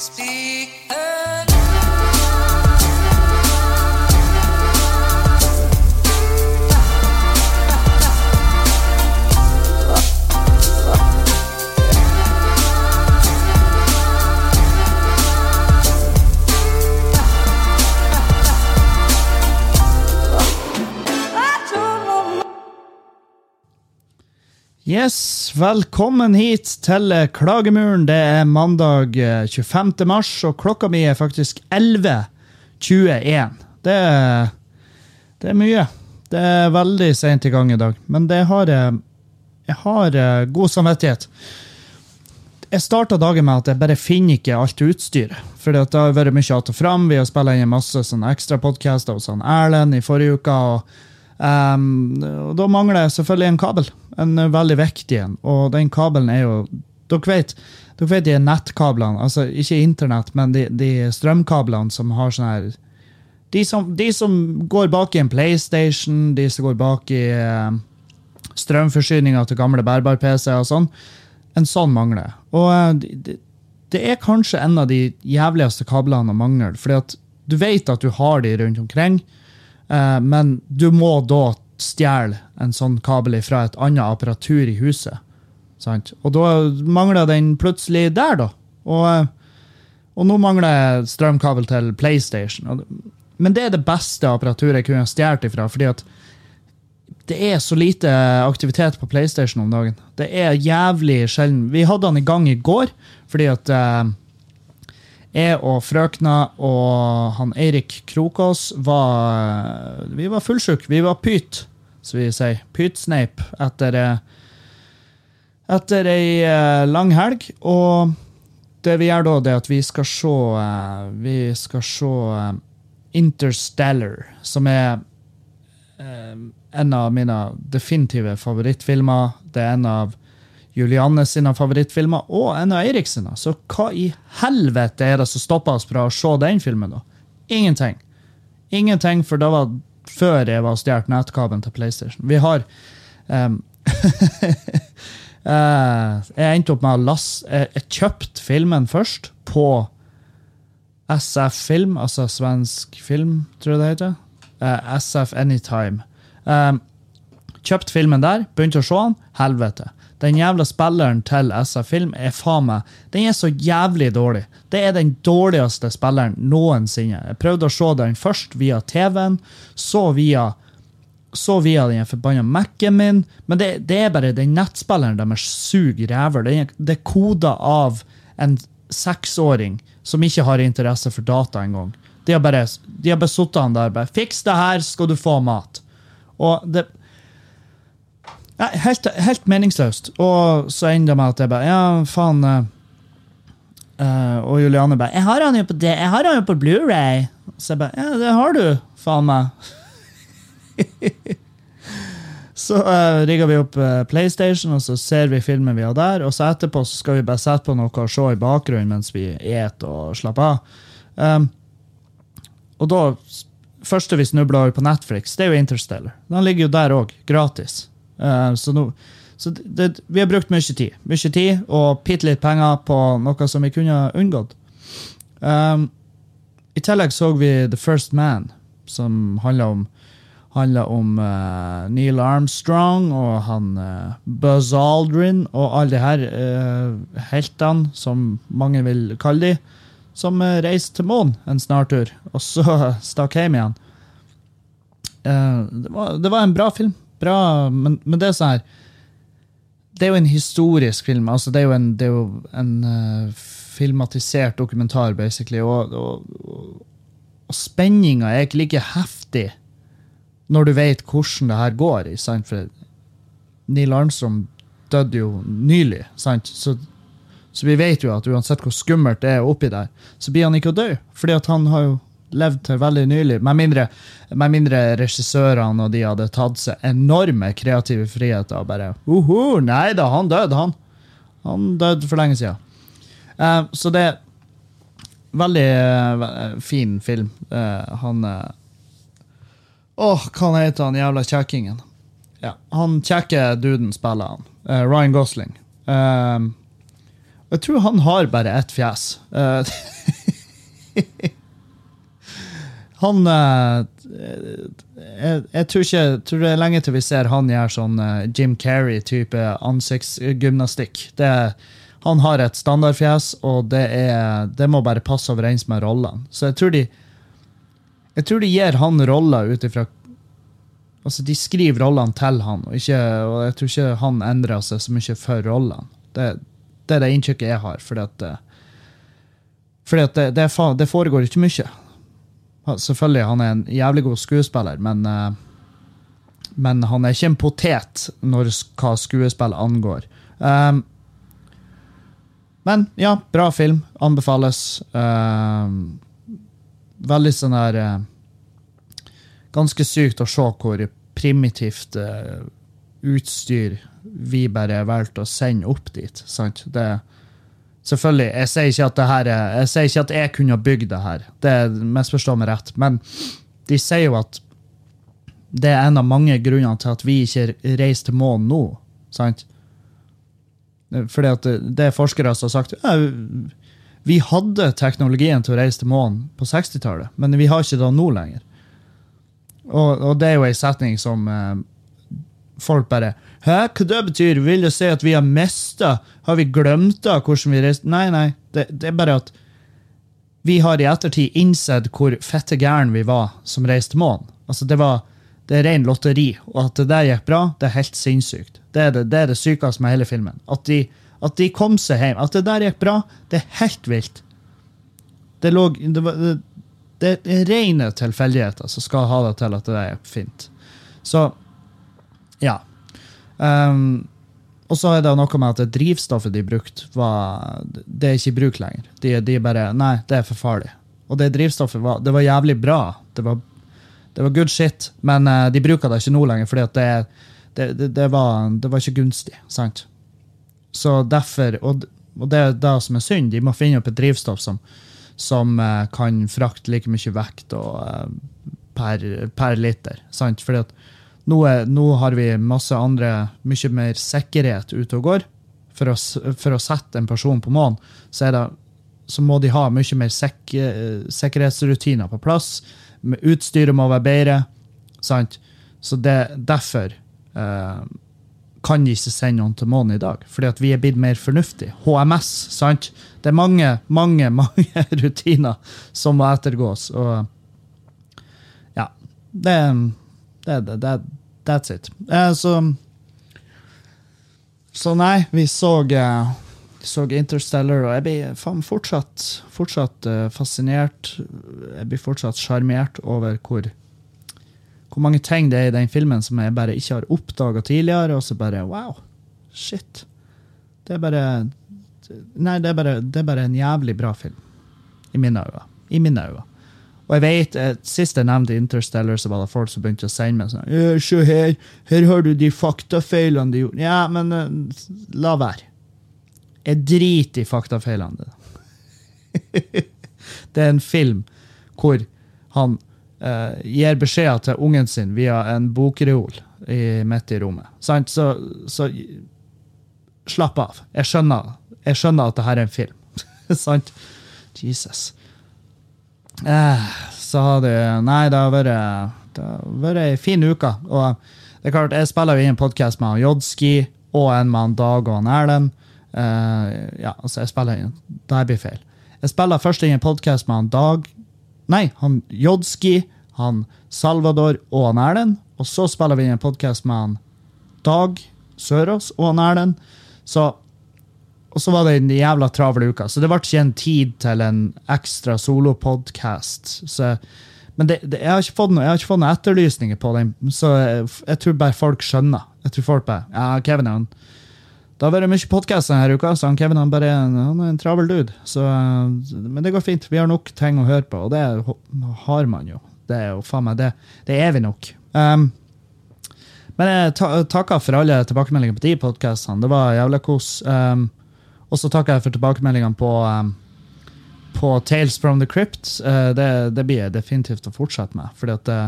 Speak Yes, velkommen hit til eh, Klagemuren. Det er mandag eh, 25. mars, og klokka mi er faktisk 11.21. Det, det er mye. Det er veldig sent i gang i dag, men det har jeg, jeg har eh, god samvittighet. Jeg starta dagen med at jeg bare finner ikke alt utstyret. For det har vært mye att og fram. Vi har spilt inn masse ekstrapodkaster hos Erlend i forrige uke. og Um, og da mangler jeg selvfølgelig en kabel. En veldig viktig en. Og den kabelen er jo Dere vet, dere vet de nettkablene, altså ikke internett, men de, de strømkablene som har sånn her de som, de som går bak i en PlayStation, de som går bak i uh, strømforsyninga til gamle bærbar-PC og sånn, en sånn mangler. Og uh, det, det- er kanskje en av de jævligste kablene å mangle, fordi du vet at du har de rundt omkring. Eh, men du må da stjele en sånn kabel fra et annet apparatur i huset. Sant? Og da mangler den plutselig der, da. Og, eh, og nå mangler jeg strømkabel til PlayStation. Men det er det beste apparaturet jeg kunne stjålet ifra, fordi at det er så lite aktivitet på PlayStation om dagen. Det er jævlig sjelden. Vi hadde den i gang i går, fordi at eh, jeg og frøkna og han Eirik Krokås var Vi var fullsjuke. Vi var pyt, som vi sier. Pytsneip etter eh, etter ei eh, lang helg. Og det vi gjør da, det er at vi skal se eh, Vi skal se Interstellar, som er en av mine definitive favorittfilmer. Det er en av Julianne sine favorittfilmer, og en av Eirik sine. Så hva i helvete er det som stopper oss fra å se den filmen, da? Ingenting. Ingenting, for det var før jeg var stjålet nettkabelen til PlayStation. Vi har eh, Jeg endte opp med å laste Jeg, kjøpte filmen først på SF Film, altså svensk film, tror jeg det heter. Eh, SF Anytime. Um, Kjøpt filmen der, begynte å se den. Helvete. Den jævla spilleren til SF Film er faen meg Den er så jævlig dårlig. Det er den dårligste spilleren noensinne. Jeg prøvde å se den først via TV-en, så via så via den forbanna Mac-en min. Men det, det er bare den nettspilleren deres suger ræver. Det, er- koda av en seksåring som ikke har interesse for data engang. De har bare, de har bare sittet han der bare 'Fiks det her, skal du få mat'. Og det Nei, helt, helt meningsløst. Og så ender det med at jeg bare Ja, faen. eh, og Juliane bare 'Jeg har han jo på, det, jeg har han jo på Blu-ray Så jeg bare Ja, det har du, faen meg. så uh, rigger vi opp uh, PlayStation, og så ser vi filmen vi har der. Og så etterpå så skal vi bare sette på noe og se i bakgrunnen mens vi et og slapper av. Um, og da første vi snubla over på Netflix, det er jo Interstellar. Den ligger jo der òg, gratis. Eh, så nå, så det, vi har brukt mye tid. Mye tid og bitte litt penger på noe som vi kunne unngått. Um, I tillegg så vi The First Man, som handler om handler om uh, Neil Armstrong og han uh, Buzz Aldrin og alle de her heltene, som mange vil kalle de, som uh, reiste til månen en snartur, og så stakk hjem igjen. Det, var, det var en bra film, bra, men, men det er sånn her Det er jo en historisk film. altså Det er jo en, er jo en uh, filmatisert dokumentar, basically. Og, og, og, og spenninga er ikke like heftig når du vet hvordan det her går. Sant? For Neil Armstrong døde jo nylig, sant? Så, så vi vet jo at uansett hvor skummelt det er oppi der, så blir han ikke å dø. Fordi at han har jo levd til veldig nylig. Med mindre, med mindre regissørene og de hadde tatt seg enorme kreative friheter og bare Uhu, Nei da, han døde, han. Han døde for lenge siden. Uh, så det er veldig uh, fin film. Uh, han Åh, Åh, hva heter han jævla kjekkingen? Ja, han kjekke duden spiller han. Ryan Gosling. Jeg tror han har bare ett fjes. Han eh, jeg, jeg tror ikke tror det er lenge til vi ser han gjøre sånn eh, Jim Carrey-type ansiktsgymnastikk. Det, han har et standardfjes, og det, er, det må bare passe overens med rollene. Så jeg tror de jeg tror de gir han roller ut ifra Altså, de skriver rollene til han, og, ikke, og jeg tror ikke han endrer seg så mye for rollene. Det, det er det inntrykket jeg har, fordi at eh, fordi at det, det, det foregår ikke mye. Selvfølgelig, han er en jævlig god skuespiller, men eh, men han er ikke en potet når hva skuespill angår. Um, men ja, bra film. Anbefales. Uh, veldig sånn der uh, Ganske sykt å se hvor primitivt uh, utstyr vi bare valgte å sende opp dit. Sant? Det, selvfølgelig, jeg sier ikke at det her er, jeg sier ikke at jeg kunne bygd det her. Det misforstår meg rett. Men de sier jo at det er en av mange grunner til at vi ikke reiser til månen nå. Sant? Fordi at det er forskere som har sagt ja, vi hadde teknologien til å reise til månen på 60-tallet, men vi har ikke det nå lenger. Og, og det er jo ei setning som eh, folk bare Hæ, hva det betyr? Vil det si at vi har mista Har vi glemt da hvordan vi reiste? Nei, nei. Det, det er bare at vi har i ettertid innsett hvor fette gæren vi var som reiste til månen. Altså, det var det er ren lotteri, og at det der gikk bra, det er helt sinnssykt. Det er det, det, det sykeste med hele filmen. At de, at de kom seg hjem. At det der gikk bra, det er helt vilt. Det, lå, det, var, det, det er rene tilfeldigheter som skal ha det til at det der gikk fint. Så ja. Um, og så er det noe med at det drivstoffet de brukte, det er ikke i bruk lenger. De, de bare Nei, det er for farlig. Og det drivstoffet var, det var jævlig bra. Det var, det var good shit, men uh, de bruker det ikke nå lenger, det, det, det, var, det var ikke gunstig. sant? Så derfor, og, og det er det som er synd, de må finne opp et drivstoff som, som uh, kan frakte like mye vekt og, uh, per, per liter. sant? Fordi at nå, er, nå har vi masse andre, mye mer sikkerhet ute og går. For å, for å sette en person på månen, så, så må de ha mye mer sek, sikkerhetsrutiner på plass. Utstyret må være bedre. Sant? Så det, derfor eh, kan de ikke sende noen til månen i dag. Fordi at vi er blitt mer fornuftige. HMS, sant? Det er mange, mange, mange rutiner som må ettergås. Og ja, det, det, det, det That's it. Uh, så Så nei, vi så, uh, så Interstellar, og jeg blir faen fortsatt, fortsatt uh, fascinert. Jeg blir fortsatt sjarmert over hvor, hvor mange ting det er i den filmen som jeg bare ikke har oppdaga tidligere, og så bare wow, shit. Det er bare Nei, det er bare, det er bare en jævlig bra film. I mine øyne. I mine øyne. Og jeg vet, eh, Sist jeg nevnte Interstellar, så var det folk som begynte å sende meg sånn Se her, her har du de faktafeilene de gjorde. Ja, men uh, la være. Jeg driter i faktafeilene. det er en film hvor han uh, gir beskjeder til ungen sin via en bokreol i, midt i rommet. Så, så slapp av. Jeg skjønner, jeg skjønner at det her er en film. Sant? Jesus. Eh, så har du Nei, det har vært ei en fin uke. Og det er klart, jeg spiller jo inn podkast med Jodski og en med Dag og Erlend. Eh, ja, altså, jeg spiller inn Det blir feil. Jeg spiller først inn en podkast med han Dag Nei, han Jodski, han Salvador og han Erlend. Og så spiller vi inn en podkast med han Dag Sørås og han Erlend. Så og så var det en jævla travel uke, så det ble ikke en tid til en ekstra solopodkast. Men det, det, jeg, har ikke fått noe, jeg har ikke fått noen etterlysninger på den, så jeg, jeg tror bare folk skjønner. Jeg tror folk bare Ja, Kevin han, Det har vært mye podkast denne uka, så han Kevin han bare han er en travel dude. Så, men det går fint. Vi har nok ting å høre på, og det har man jo. Det er jo faen meg det. Det er vi nok. Um, men jeg ta, takker for alle tilbakemeldinger på de podkastene. Det var jævla kos. Um, og så takker jeg for tilbakemeldingene på, um, på Tales from the Crypt. Uh, det, det blir jeg definitivt å fortsette med. Fordi at det,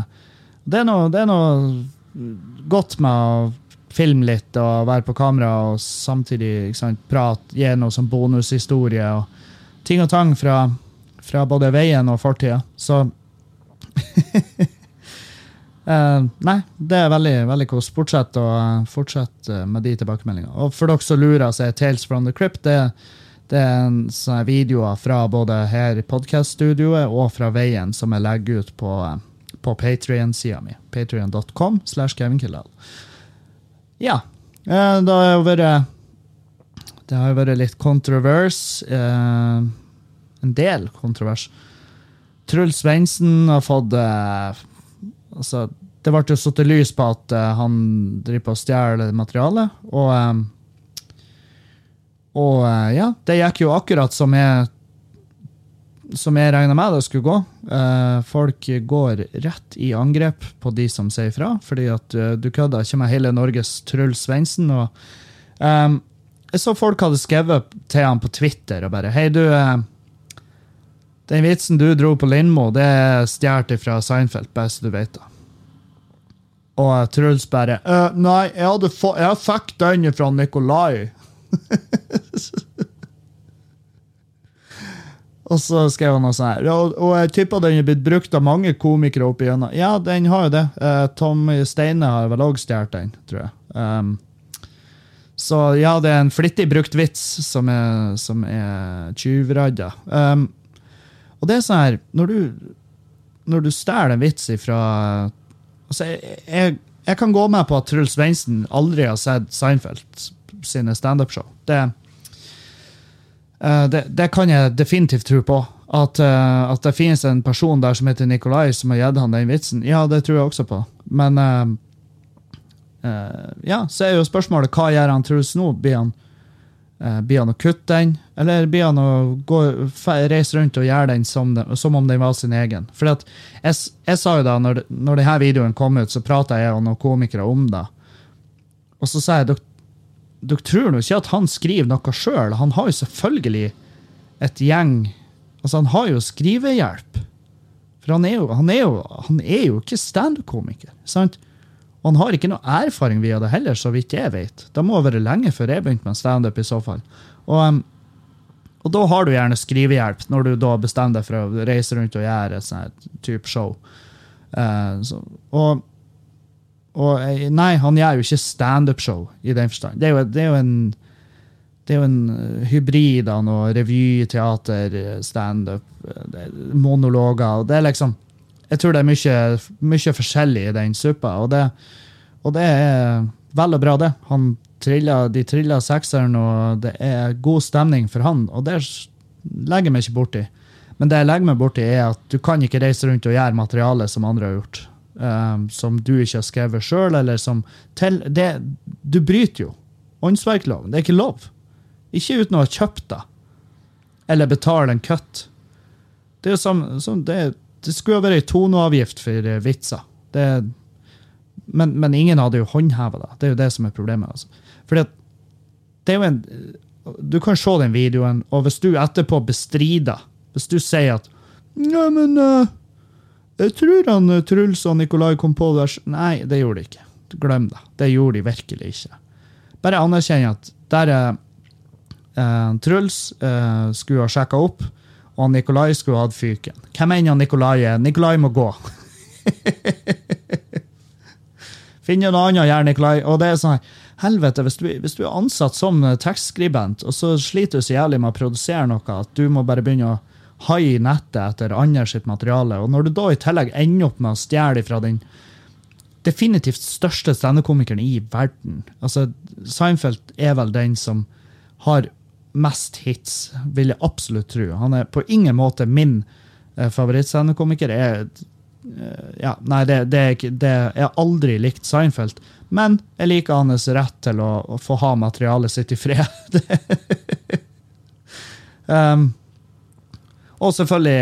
det, er noe, godt med å filme litt og være på kamera og samtidig sant, prate, gi noe som bonushistorie og ting og tang fra, fra både veien og fortida. Så Eh, nei, det er veldig veldig kos. Fortsett, å, fortsett eh, med de tilbakemeldingene. Og for dere som lurer, så er Tales from the Crypt det, det er en sånne videoer fra både her i podkaststudioet og fra veien som jeg legger ut på, eh, på Patrion-sida mi. Patrion.com slash Kevin Kildahl. Ja. Uh, det har jo vært Det har jo vært litt kontrovers. Uh, en del kontrovers. Truls Svendsen har fått eh, altså, Det ble jo satt lys på at uh, han driver på å stjele materiale. Og, um, og uh, ja, det gikk jo akkurat som jeg som jeg regna med det skulle gå. Uh, folk går rett i angrep på de som sier fra, fordi at du kødder ikke med hele Norges Truls Svendsen. Eh, jeg så folk hadde skrevet til han på Twitter og bare Hei, du. eh, den vitsen du dro på Lindmo, det er stjålet fra Seinfeld, best du vet da. Og eh, Truls bare uh, Nei, jeg, jeg fikk den fra Nikolai. og så skrev han noe sånn her. Og, og jeg tipper den er blitt brukt av mange komikere opp igjennom. Ja, den har jo det. Uh, Tommy Steine har vel òg stjålet den, tror jeg. Um, så ja, det er en flittig brukt vits som er, som er tjuvradda. Um, og det er sånn her Når du, når du stjeler en vits ifra altså jeg, jeg, jeg kan gå med på at Truls Svendsen aldri har sett Seinfeld sine standupshow. Det, eh, det, det kan jeg definitivt tro på. At, eh, at det finnes en person der som heter Nikolai, som har gitt han den vitsen. Ja, det tror jeg også på. Men eh, ja, så er jo spørsmålet hva gjør han Truls nå? Blir han Blir han å kutte den, eller blir han å gå, reise rundt og gjøre den som, den- som om den var sin egen? Fordi at jeg, jeg sa jo da, når, når denne videoen kom ut, så prata jeg og noen komikere om det. Og så sa jeg dere tror nå ikke at han skriver noe sjøl. Han har jo selvfølgelig et gjeng Altså, han har jo skrivehjelp. For han er jo, han er jo, han er jo ikke standup-komiker. sant? Og han har ikke noe erfaring via det heller, så vidt jeg vet. Det må ha vært lenge før jeg begynte med standup, i så fall. Og, og da har du gjerne skrivehjelp, når du da bestemmer deg for å reise rundt og gjøre et sånt type show. Uh, så, og, og eh, nei, han gjør jo ikke standup-show i den forstand. Det er jo, det er jo en det er jo en eh, hybrid av noe revy, teater, standup, monologer. det er liksom Jeg tror det er mye, mye forskjellig i den suppa, og det, og det er vel og bra, det. Han triller, de triller sekseren, og det er god stemning for han, og det legger jeg meg ikke borti. Men det jeg legger meg borti, er at du kan ikke reise rundt og gjøre materiale som andre har gjort. Um, som du ikke har skrevet sjøl, eller som til, det, Du bryter jo åndsverkloven. Det er ikke lov. Ikke uten å ha kjøpt det. Eller betale en cut. Det er jo som, som det, det skulle vært ei toneavgift for eh, vitser. Det, men, men ingen hadde jo håndheva det. Det er jo det som er problemet. Altså. Fordi at det er jo en Du kan se den videoen, og hvis du etterpå bestrider Hvis du sier at Nei, men uh, jeg tror han eh, Truls og Nikolai kom på det. Nei, det gjorde de ikke. Glem det. Det gjorde de virkelig ikke. Bare anerkjenn at der er eh, Truls uh, skulle ha sjekka opp, og Nikolai skulle ha hatt fyken. Hvem enn Nikolai er. Nikolai må gå. Finn noe annet å gjøre, Nikolai. Og det er sånn helvete, hvis du, hvis du er ansatt som eh, tekstskribent, og så sliter du så jævlig med å produsere noe at du må bare begynne å haie nettet etter andre sitt materiale, og når du da i tillegg ender opp med å stjele fra den definitivt største standup-komikeren i verden altså Seinfeld er vel den som har mest hits, vil jeg absolutt tro. Han er på ingen måte min eh, favorittstandup-komiker. Jeg, eh, ja, nei, det, det det, Jeg har aldri likt Seinfeld, men jeg liker hans rett til å, å få ha materialet sitt i fred. um, og selvfølgelig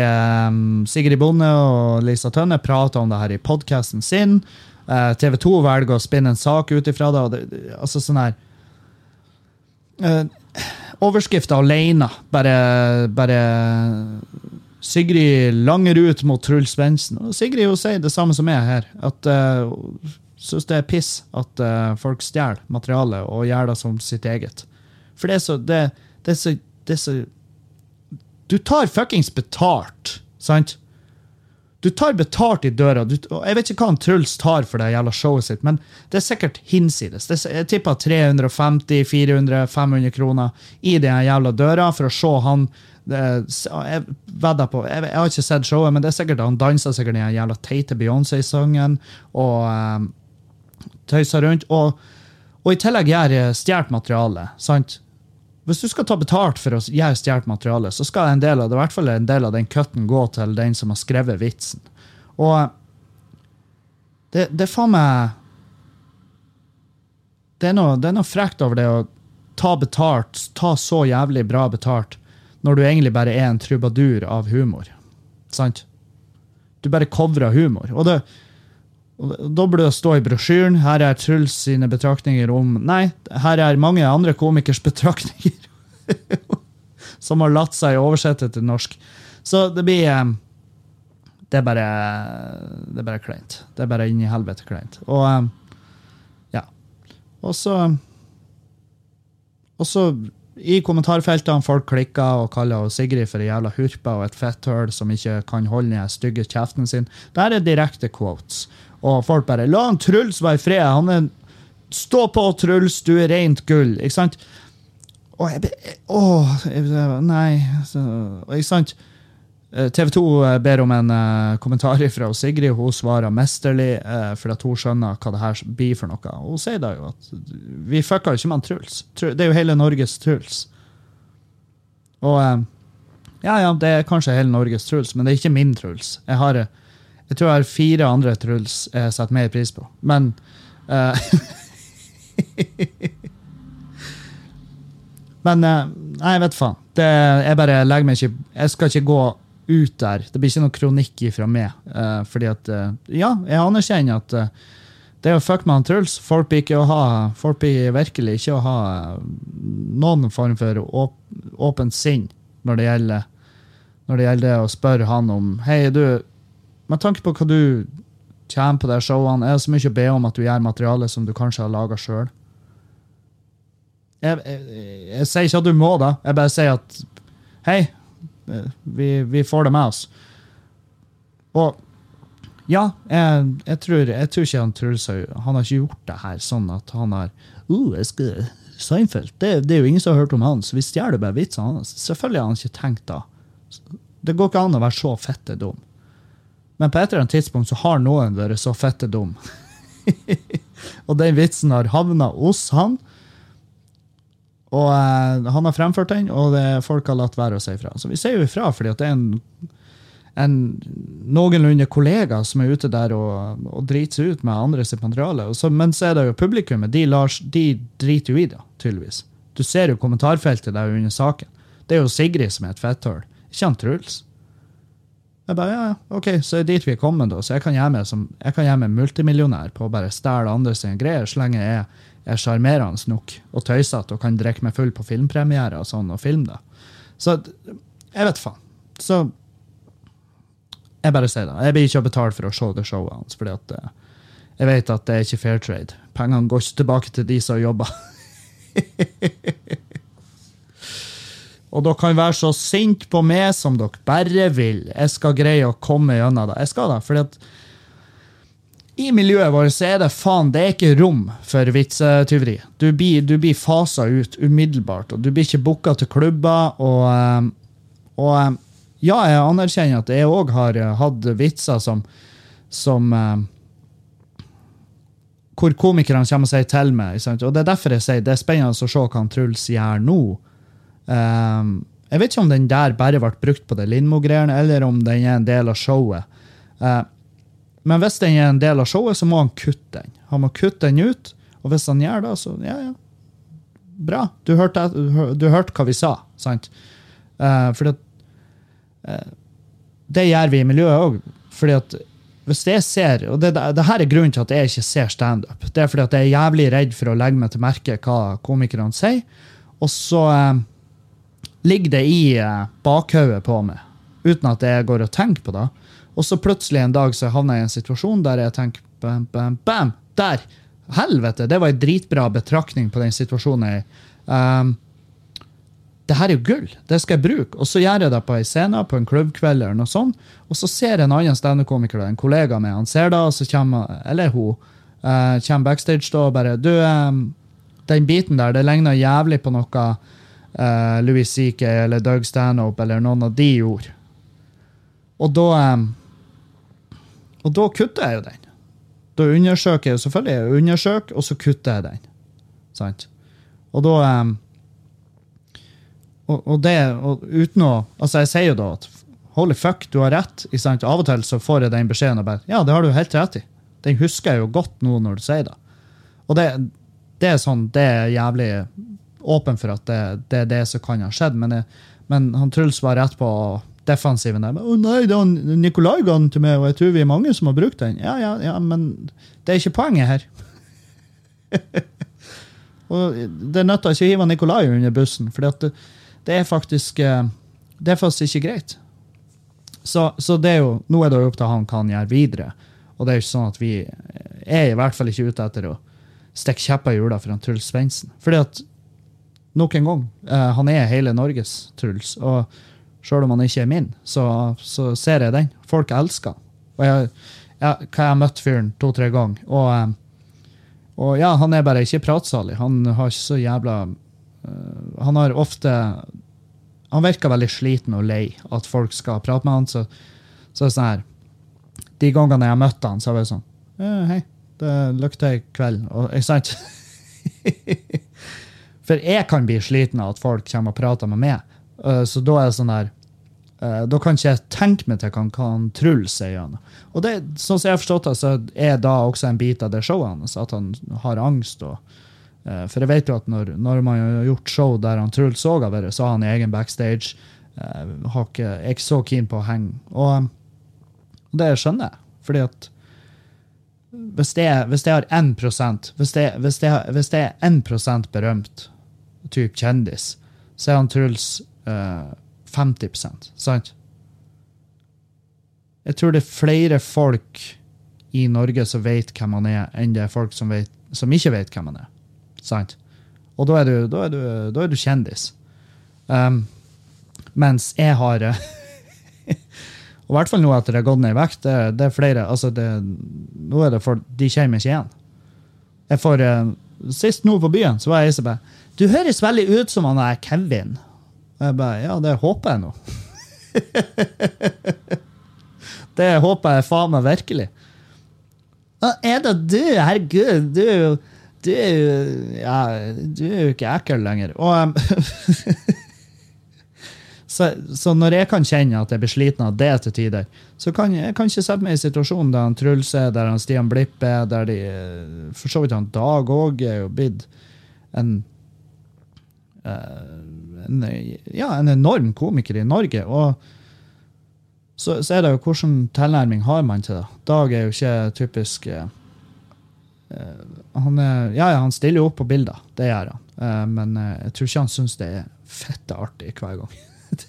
um, Sigrid Bonde og Lisa Tønne prater om det her i podkasten sin. Uh, TV 2 velger å spinne en sak ut ifra det, det altså sånn her uh, Overskrifta alene bare, bare Sigrid langer ut mot Truls Svendsen. Og Sigrid jo sier det samme som jeg her. At uh, syns det er piss at uh, folk stjeler materiale og gjør det som sitt eget. For det er så Det, det, er, så, det er så Du tar fuckings betalt, sant? Du tar betalt i døra. Du, jeg vet ikke hva han Truls tar for det jævla showet sitt, men det er sikkert hinsides. Er, jeg tipper 350 400 500 kroner i den jævla døra for å se han det, jeg vedder på, jeg, jeg, har ikke sett showet, men det er sikkert han danser sikkert den jævla teite Beyoncé-sangen og um, tøyser rundt. Og, og i tillegg gjør stjålet materiale. sant? Hvis du skal ta betalt for å gjøre stjålet materiale, så skal en del av det, i hvert fall en del av den cutten gå til den som har skrevet vitsen. Og det, er faen meg det er, noe, noe frekt over det å ta betalt, ta så jævlig bra betalt, når du egentlig bare er en trubadur av humor. Sant? Du bare covrer humor. Og det, da burde det stå i brosjyren. Her er Truls sine betraktninger om Nei, her er mange andre komikers betraktninger. som har latt seg oversette til norsk. Så det blir eh, Det er bare Det er bare kleint. Det er bare inni helvete kleint. Og eh, ja. Og så Og så i kommentarfeltene folk klikker og kaller Sigrid for ei jævla hurpe og et fetthøl som ikke kan holde den stygge kjeften sin. Der er direkte quotes. Og folk bare 'La han Truls være i fred'. Han er Stå på, Truls, du er rent gull. Ikke sant? Og jeg Åh, nei så, Ikke sant? Eh, TV 2 eh, ber om en uh, kommentar fra Sigrid. Hun svarer mesterlig, uh, for at hun skjønner hva det her blir for noe. Hun sier da jo at vi fucka ikke med Truls. Det er jo hele Norges Truls. Og uh, ja, ja, det er kanskje hele Norges Truls, men det er ikke min Truls. Jeg, har, jeg tror jeg har fire andre Truls jeg setter mer pris på. Men Men nei, jeg vet faen. Det, jeg bare legger meg ikke Jeg skal ikke gå ut der. Det blir ikke noe kronikk ifra meg. Uh, fordi at uh, Ja, jeg anerkjenner at uh, det er jo fuck med han Truls. Folk blir, ikke å ha, folk blir virkelig ikke å ha noen form for åp, åpent sinn når det gjelder når det gjelder å spørre han om Hei, du, med tanke på hva du tjener på de showene, er det så mye å be om at du gjør materiale som du kanskje har laga sjøl? Jeg, jeg, jeg, sier ikke at du må, da. Jeg bare sier at hei, vi, vi, får det med oss. Og ja, jeg, jeg, tror, jeg tror, ikke han Truls han har ikke gjort det her sånn at han har uh, jeg skal, Seinfeld, det, det, er jo ingen som har hørt om han, så vi stjeler bare vitsene hans. Selvfølgelig har han ikke tenkt da. Det går ikke an å være så fette dum. Men på et eller annet tidspunkt så har noen vært så fette dum. og den vitsen har havna hos han. Og eh, Han har fremført den, og det, folk har latt være å si ifra. Så vi sier jo ifra, fordi det er en, en noenlunde kollega som er ute der og, og driter seg ut med andres materiale. Så, men så er det jo publikummet. De, de driter jo i det, tydeligvis. Du ser jo kommentarfeltet der under saken. Det er jo Sigrid som er et fetthull, ikke han Truls. Jeg bare, ja, ok, Så er det dit vi er kommet, da. Så jeg kan gjøre meg, multimillionær på å bare stjele andre sine greier, så lenge jeg er er sjarmerende nok og tøysete og kan drikke meg full på filmpremierer og sånn, og filme det. Så jeg vet faen. Så jeg bare sier det. Jeg blir ikke betalt for å se det showet hans, fordi at eh, jeg vet at det er ikke fair trade. Pengene går ikke tilbake til de som jobber. og dere kan være så sinte på meg som dere bare vil. Jeg skal greie å komme gjennom det. Jeg skal det, fordi at i miljøet vårt så er det faen, det er ikke rom for vitsetyveri. Du blir, blir fasa ut umiddelbart, og du blir ikke booka til klubber. Og, eh, og, eh, ja, jeg anerkjenner at jeg òg har eh, hatt vitser som, som Hvor komikerne kommer og sier til meg. Og det er derfor jeg sier det er spennende å se hva Truls gjør nå. Jeg vet ikke om den der bare ble brukt på det Lindmo-greiene, eller om den er en del av showet. Men hvis den er en del av showet, så må han kutte den. Han må kutte den ut, og hvis han gjør det, så ja, ja. Bra. Du hørte, du hørte hva vi sa, sant? Uh, fordi at uh, Det gjør vi i miljøet òg. Fordi at hvis jeg ser, og det, det, her er grunnen til at jeg ikke ser standup. Det er fordi at jeg er jævlig redd for å legge meg til merke hva komikerne sier. Og så uh, ligger det i uh, bakhodet på meg, uten at jeg går og tenker på det. Og så plutselig en dag så havner jeg i en situasjon der jeg tenker bam, bam, bam, der. Helvete, det var en dritbra betraktning på den situasjonen jeg. Um, det her er jo gull. Det skal jeg bruke. Og så gjør jeg det på ei scene, på en klubbkveld, eller noe sånt, og så ser en annen standup-komiker, en kollega med, han ser det, og så kommer eller hun, uh, kommer backstage da og bare Du, um, den biten der, det ligner jævlig på noe uh, Louis C.K. eller Doug Stanhope eller noen av de gjorde. Og da um, Og da kutter jeg jo den. Da undersøker jeg jo selvfølgelig, jeg undersøker, og så kutter jeg den. Sant? Og da um, og, og det og uten å Altså, jeg sier jo da at holy fuck, du har rett. Av og til så får jeg den beskjeden og bare Ja, det har du helt rett i. Den husker jeg jo godt nå når du sier det. Og det, det er sånn, det er jævlig åpen for at det, det er det som kan ha skjedd, men, jeg, men han Truls var rett på defensiven der. 'Å nei, det er Nikolai ga den til meg, og jeg tror vi er mange som har brukt den.' Ja, ja, ja, men det er ikke poenget her. og Det nytter ikke å hive Nikolai under bussen, for det, det, er faktisk eh, det er faktisk ikke greit. Så, så det er jo, nå er det opp til han hva han gjør videre. Og det er jo ikke sånn at vi er i hvert fall ikke ute etter å stikke kjepper i hjula for han Truls Svendsen. Fordi at nok en gang, eh, han er hele Norges Truls. Og sjøl om han ikke er min, så, så, ser jeg den. Folk elsker. Og jeg, jeg, jeg har møtt fyren to-tre ganger. Og, eh, og ja, han er bare ikke pratsalig. Han har ikke så jævla uh, Han har ofte Han virker veldig sliten og lei at folk skal prate med han, så, så er det sånn her De gangene jeg har møtt han, så har jeg sånn eh, Hei, det lukter kveld. Og, ikke sant? For jeg kan bli sliten av at folk kommer og prater med meg. Uh, så da er det sånn der uh, Da kan ikke jeg tenke meg til hva han Truls sier. gjennom. Og det, sånn som jeg har forstått det, så er da også en bit av det showet hans at han har angst. Og, uh, for jeg vet jo at når, når man har gjort show der han Truls òg har vært, så har han egen backstage. har ikke, er ikke så keen på å henge. Og, og det skjønner jeg. Fordi at hvis det, hvis det har 1 hvis det, hvis det, hvis det er 1% berømt type kjendis, så er han Truls uh, 50 sant? Jeg tror det er flere folk i Norge som vet hvem han er, enn det er folk som, vet, som ikke vet hvem han er. Sant? Og da er du, da er du, da er du kjendis. Um, mens jeg har Og i hvert fall nå etter jeg har gått ned i vekt. Det, det, er flere altså det, nå er det for, De meg ikke igjen. Jeg får, uh, Sist nå på byen så var jeg som bare Du høres veldig ut som han er Kevin. Og jeg bare Ja, det håper jeg nå. det håper jeg faen meg virkelig. Er det du? Herregud, du er jo du er jo ja, du er jo ikke ekkel lenger. Og så, så, når jeg kan kjenne at jeg blir sliten av det til tider, så kan jeg, kan ikke sette meg i situasjonen der han Truls er, der han Stian Blipp er, der de For så vidt han Dag òg er jo blitt en, en, ja, en enorm komiker i Norge. og så, så, er det jo hvordan tilnærming har man til det. Dag er jo ikke typisk uh, han, er, ja, han stiller jo opp på bilder, det gjør han. Uh, men uh, jeg tror ikke han syns det er fette artig hver gang.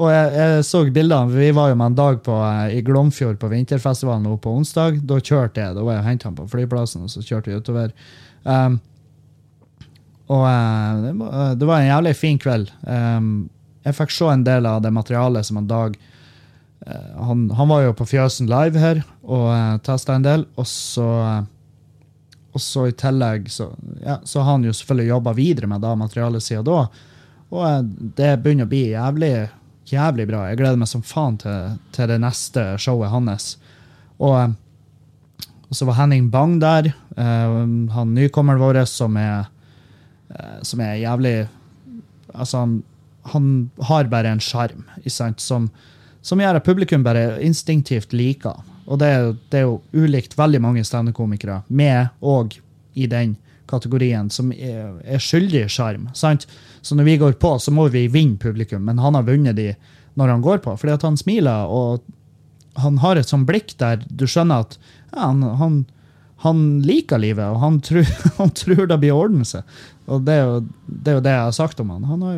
og jeg, jeg, så bildene. Vi var jo med en dag på, i Glomfjord på vinterfestivalen nå på onsdag. Da kjørte jeg, da var jeg og henta han på flyplassen, og så kjørte vi utover. Um, og var, det, var en jævlig fin kveld. Um, jeg fikk se en del av det materialet som en Dag uh, han, han, var jo på Fjøsen Live her og uh, testa en del. Og så, uh, og så i tillegg så, ja, så har han jo selvfølgelig jobba videre med da materialet siden da. Og uh, det begynner å bli jævlig, jævlig bra. Jeg gleder meg som faen til, til det neste showet hans. Og, og så var Henning Bang der. han nykommeren vår som er, som er jævlig Altså, han han har bare en sjarm som, som, gjør at publikum bare instinktivt liker Og det er, det er jo ulikt veldig mange standup-komikere, med og i den kategorien, som er, er skyldig sjarm. Så når vi går på, så må vi vinne publikum, men han har vunnet de når han går på, fordi at han smiler og han har et sånt blikk der du skjønner at ja, han, han, han, liker livet, og han tror, han tror det blir orden seg. Og det er, jo, det er, jo, det jeg har sagt om han. Han har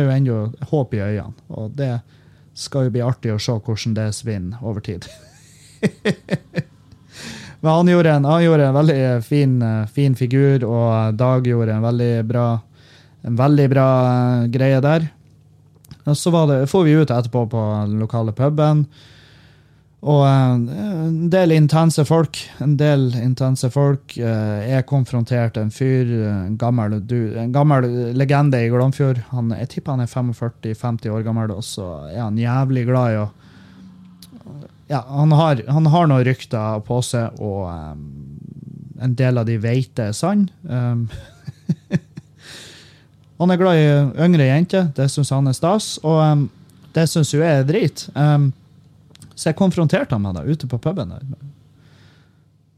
jo enda håp i øynene. Og det skal jo bli artig å se hvordan det svinner over tid. Men han gjorde, en, han gjorde en veldig fin, fin figur, og Dag gjorde en veldig bra, en veldig bra eh, greie der. Og så det, får vi ut etterpå på den lokale puben. Og eh, en del intense folk. En del intense folk. Eh, Jeg konfronterte en fyr, en gammel, en gammel legende i Glomfjord. Han, jeg tipper han er 45-50 år gammel, og så er han jævlig glad i å ja, han har, han har noen rykter på seg, og um, en del av de vet det er sann. Um, han er glad i yngre jenter, det syns han er stas, og um, det syns jo jeg er drit. Um, så jeg konfronterte han med det ute på puben. der.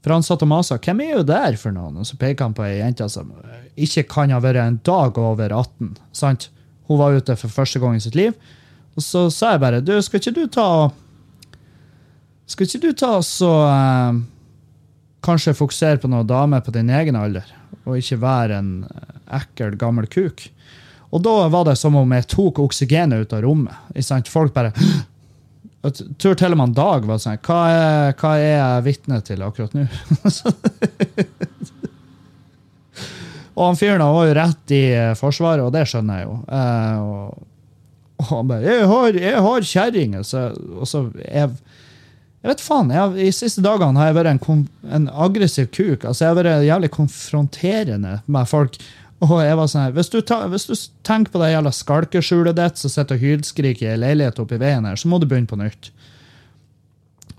For han satt og masa. 'Hvem er jo der for noen?' Og så peker han på ei jente som ikke kan ha vært en dag over 18. sant? Hun var ute for første gang i sitt liv. Og så sa jeg bare 'Du, skal ikke du ta skal ikke du ta så eh, Kanskje fokusere på noen damer på din egen alder, og ikke være en eh, ekkel, gammel kuk? Og da var det som om jeg tok oksygenet ut av rommet. Folk bare Jeg tror til og med Dag var sånn Hva er, jeg vitne til akkurat nå? og han fyren var jo rett i Forsvaret, og det skjønner jeg jo. Eh, og, og han bare 'Jeg har, jeg har kjerring', og så, jeg, jeg vet faen, jeg, I siste dagene har jeg vært en, en aggressiv kuk. altså Jeg har vært jævlig konfronterende med folk. Og jeg var sånn her, Hvis hvis du tenker på det jævla skalkeskjulet ditt som sitter og hylskriker i ei leilighet oppi veien her, så må du begynne på nytt.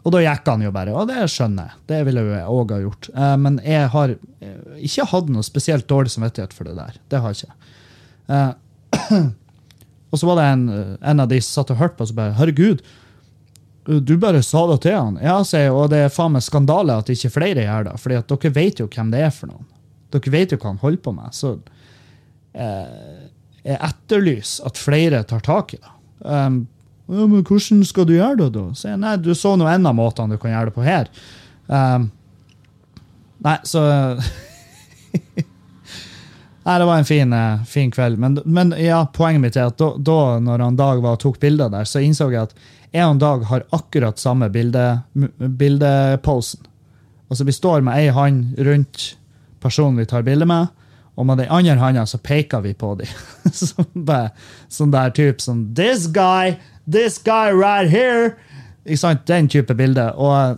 Og da gikk han jo bare, og det skjønner jeg. Det ville jeg òg ha gjort. Eh, men jeg har eh, ikke hatt noe spesielt dårlig samvittighet for det der. Det har jeg ikke. Eh, og så var det en, en av de som satt og hørte på, som bare Herregud, du bare sa det til han. Ja, sier jeg, og det er faen meg skandale at ikke flere gjør det. fordi at dere vet jo hvem det er for noen. Dere vet jo hva han holder på med. Så eh, jeg etterlyser at flere tar tak i det. Um, ja, men hvordan skal du gjøre det, da? Så jeg, nei, du så nå en av måtene du kan gjøre det på her. Um, nei, så Nei, det var en fin, eh, fin kveld. Men, men ja, poenget mitt er at da, da når han Dag var og tok bilder der, så innså jeg at jeg og Dag har akkurat samme bilde, bildeposen. Altså, vi står med ei hånd rundt personen vi tar bilde med, og med den andre hånda så peker vi på dem. sånn, der type sånn This guy! This guy right here! Ikke sant? Den type bilde. Og,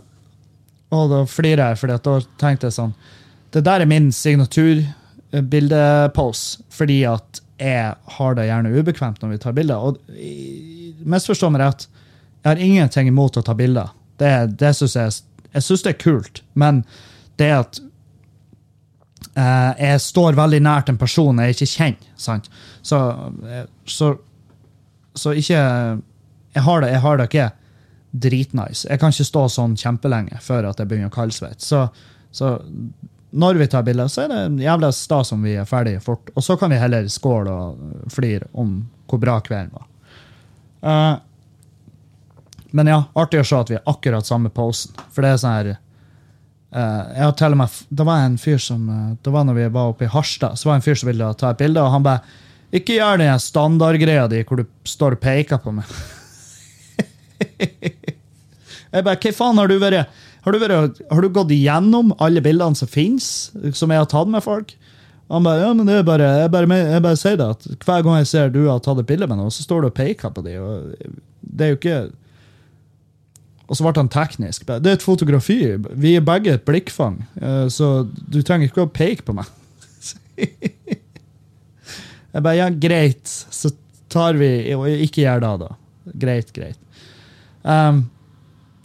og da flirer jeg, for da tenkte jeg sånn Det der er min signaturbildepose, fordi at jeg har det gjerne ubekvemt når vi tar bilder. Og misforstå meg rett, jeg har ingenting imot å ta bilder. Det, det synes jeg, jeg synes det er kult, men det at eh, jeg står veldig nært en person jeg ikke kjenner, sant? Så, eh, så, så ikke jeg har, det, jeg har det ikke dritnice. Jeg kan ikke stå sånn kjempelenge før at jeg begynner å kaldsvette. Så, så når vi tar bilder, så er det jævla stas om vi er ferdige fort. Og så kan vi heller skåle og flire om hvor bra kvelden var. Uh, men ja, artig å se at vi har akkurat samme posen. For det er sånn her eh, til og med, Det var en fyr som eh, det var når vi var oppe i Harstad, så var det en fyr som ville ta et bilde, og han bare Ikke gjør den standardgreia di hvor du står og peker på meg. jeg bare, Hva faen har du vært har du, vært, har du gått igjennom alle bildene som fins, som jeg har tatt med folk? Han bare, ja, men det er bare, jeg bare, jeg bare sier det, at hver gang jeg ser du har tatt et bilde med noe, så står du og peker på dem. Det er jo ikke Og så ble han teknisk. Det er et fotografi. Vi er begge et blikkfang, eh, så du trenger ikke å peke på meg. Jeg bare, ja, greit, så tar vi Og ikke gjør det, da. Greit, greit. Um,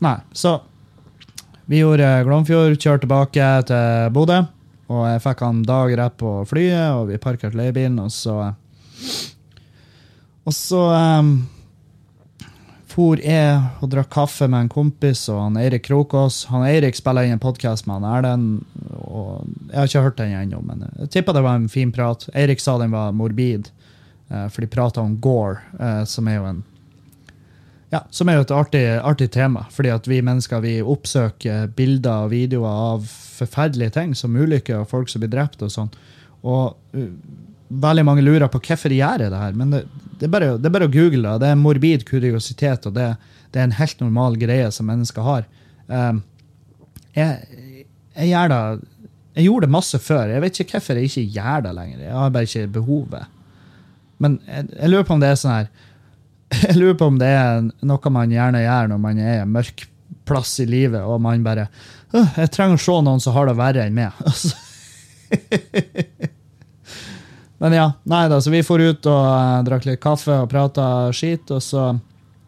nei, så vi gjorde Glomfjord, kjørte tilbake til Bodø. Og jeg fikk han Dag rett på flyet, og vi parkerte leiebilen, og så Og så um, for jeg og drakk kaffe med en kompis og han Eirik Krokås. Han Eirik spiller inn en podkast med han Erlend, og jeg har ikke hørt den ennå, men jeg tippa det var en fin prat. Eirik sa den var morbid, eh, for de prata om Gore, eh, som er jo en ja, som er jo et artig, artig tema, fordi at vi mennesker vi oppsøker bilder og videoer av forferdelige ting, som ulykker og folk som blir drept og sånn. Og uh, veldig mange lurer på hvorfor de gjør det her, men det, det, er bare, det er bare å google det. Det er morbid kuriositet, og det, det er en helt normal greie som mennesker har. Um, jeg, jeg gjør det Jeg gjorde det masse før. Jeg vet ikke hvorfor jeg ikke gjør det lenger. Jeg har bare ikke behovet. Men jeg, jeg lurer på om det er sånn her Jeg lurer på om det er noe man gjerne gjør når man er i en mørk plass i livet, og man bare Jeg trenger å se noen som har det verre enn meg. Altså. Men ja, nei da, så vi for ut og uh, drakk litt kaffe og prata skit, og så,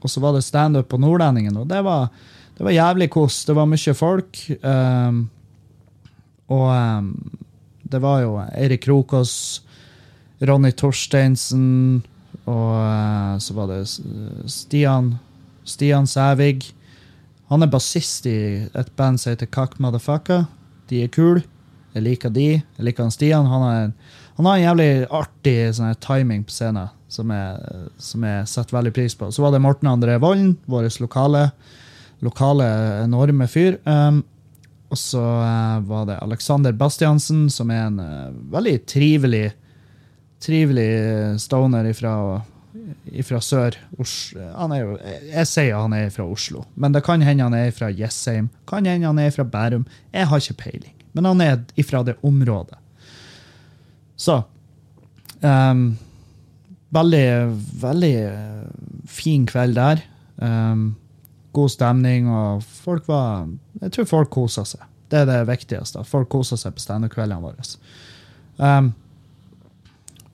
og så var det standup på Nordlendingen, og det var, det var jævlig kos. Det var mye folk. Um, og um, det var jo Eirik Krokås, Ronny Torsteinsen, og uh, så var det Stian, Stian Sævig. Han er bassist i et band som heter Kak Motherfucker. De er kule. Jeg liker de. Jeg liker han Stian. Han er en, han har en jævlig artig sånn timing på scenen som jeg, som jeg setter veldig pris på. Så var det Morten André Volden, vår lokale, lokale enorme fyr. Um, og så eh, var det Alexander Bastiansen, som er en uh, veldig trivelig trivelig stoner ifra, ifra sør. Os han er jo, jeg sier han er fra Oslo, men det kan hende han er fra Jessheim. Kan hende han er fra Bærum. Jeg har ikke peiling, men han er ifra det området. Så um, Veldig, veldig eh, fin kveld der. Um, god stemning, og folk var Jeg tror folk kosa seg. Det er det viktigste. Folk kosa seg på standup-kveldene våre. Um,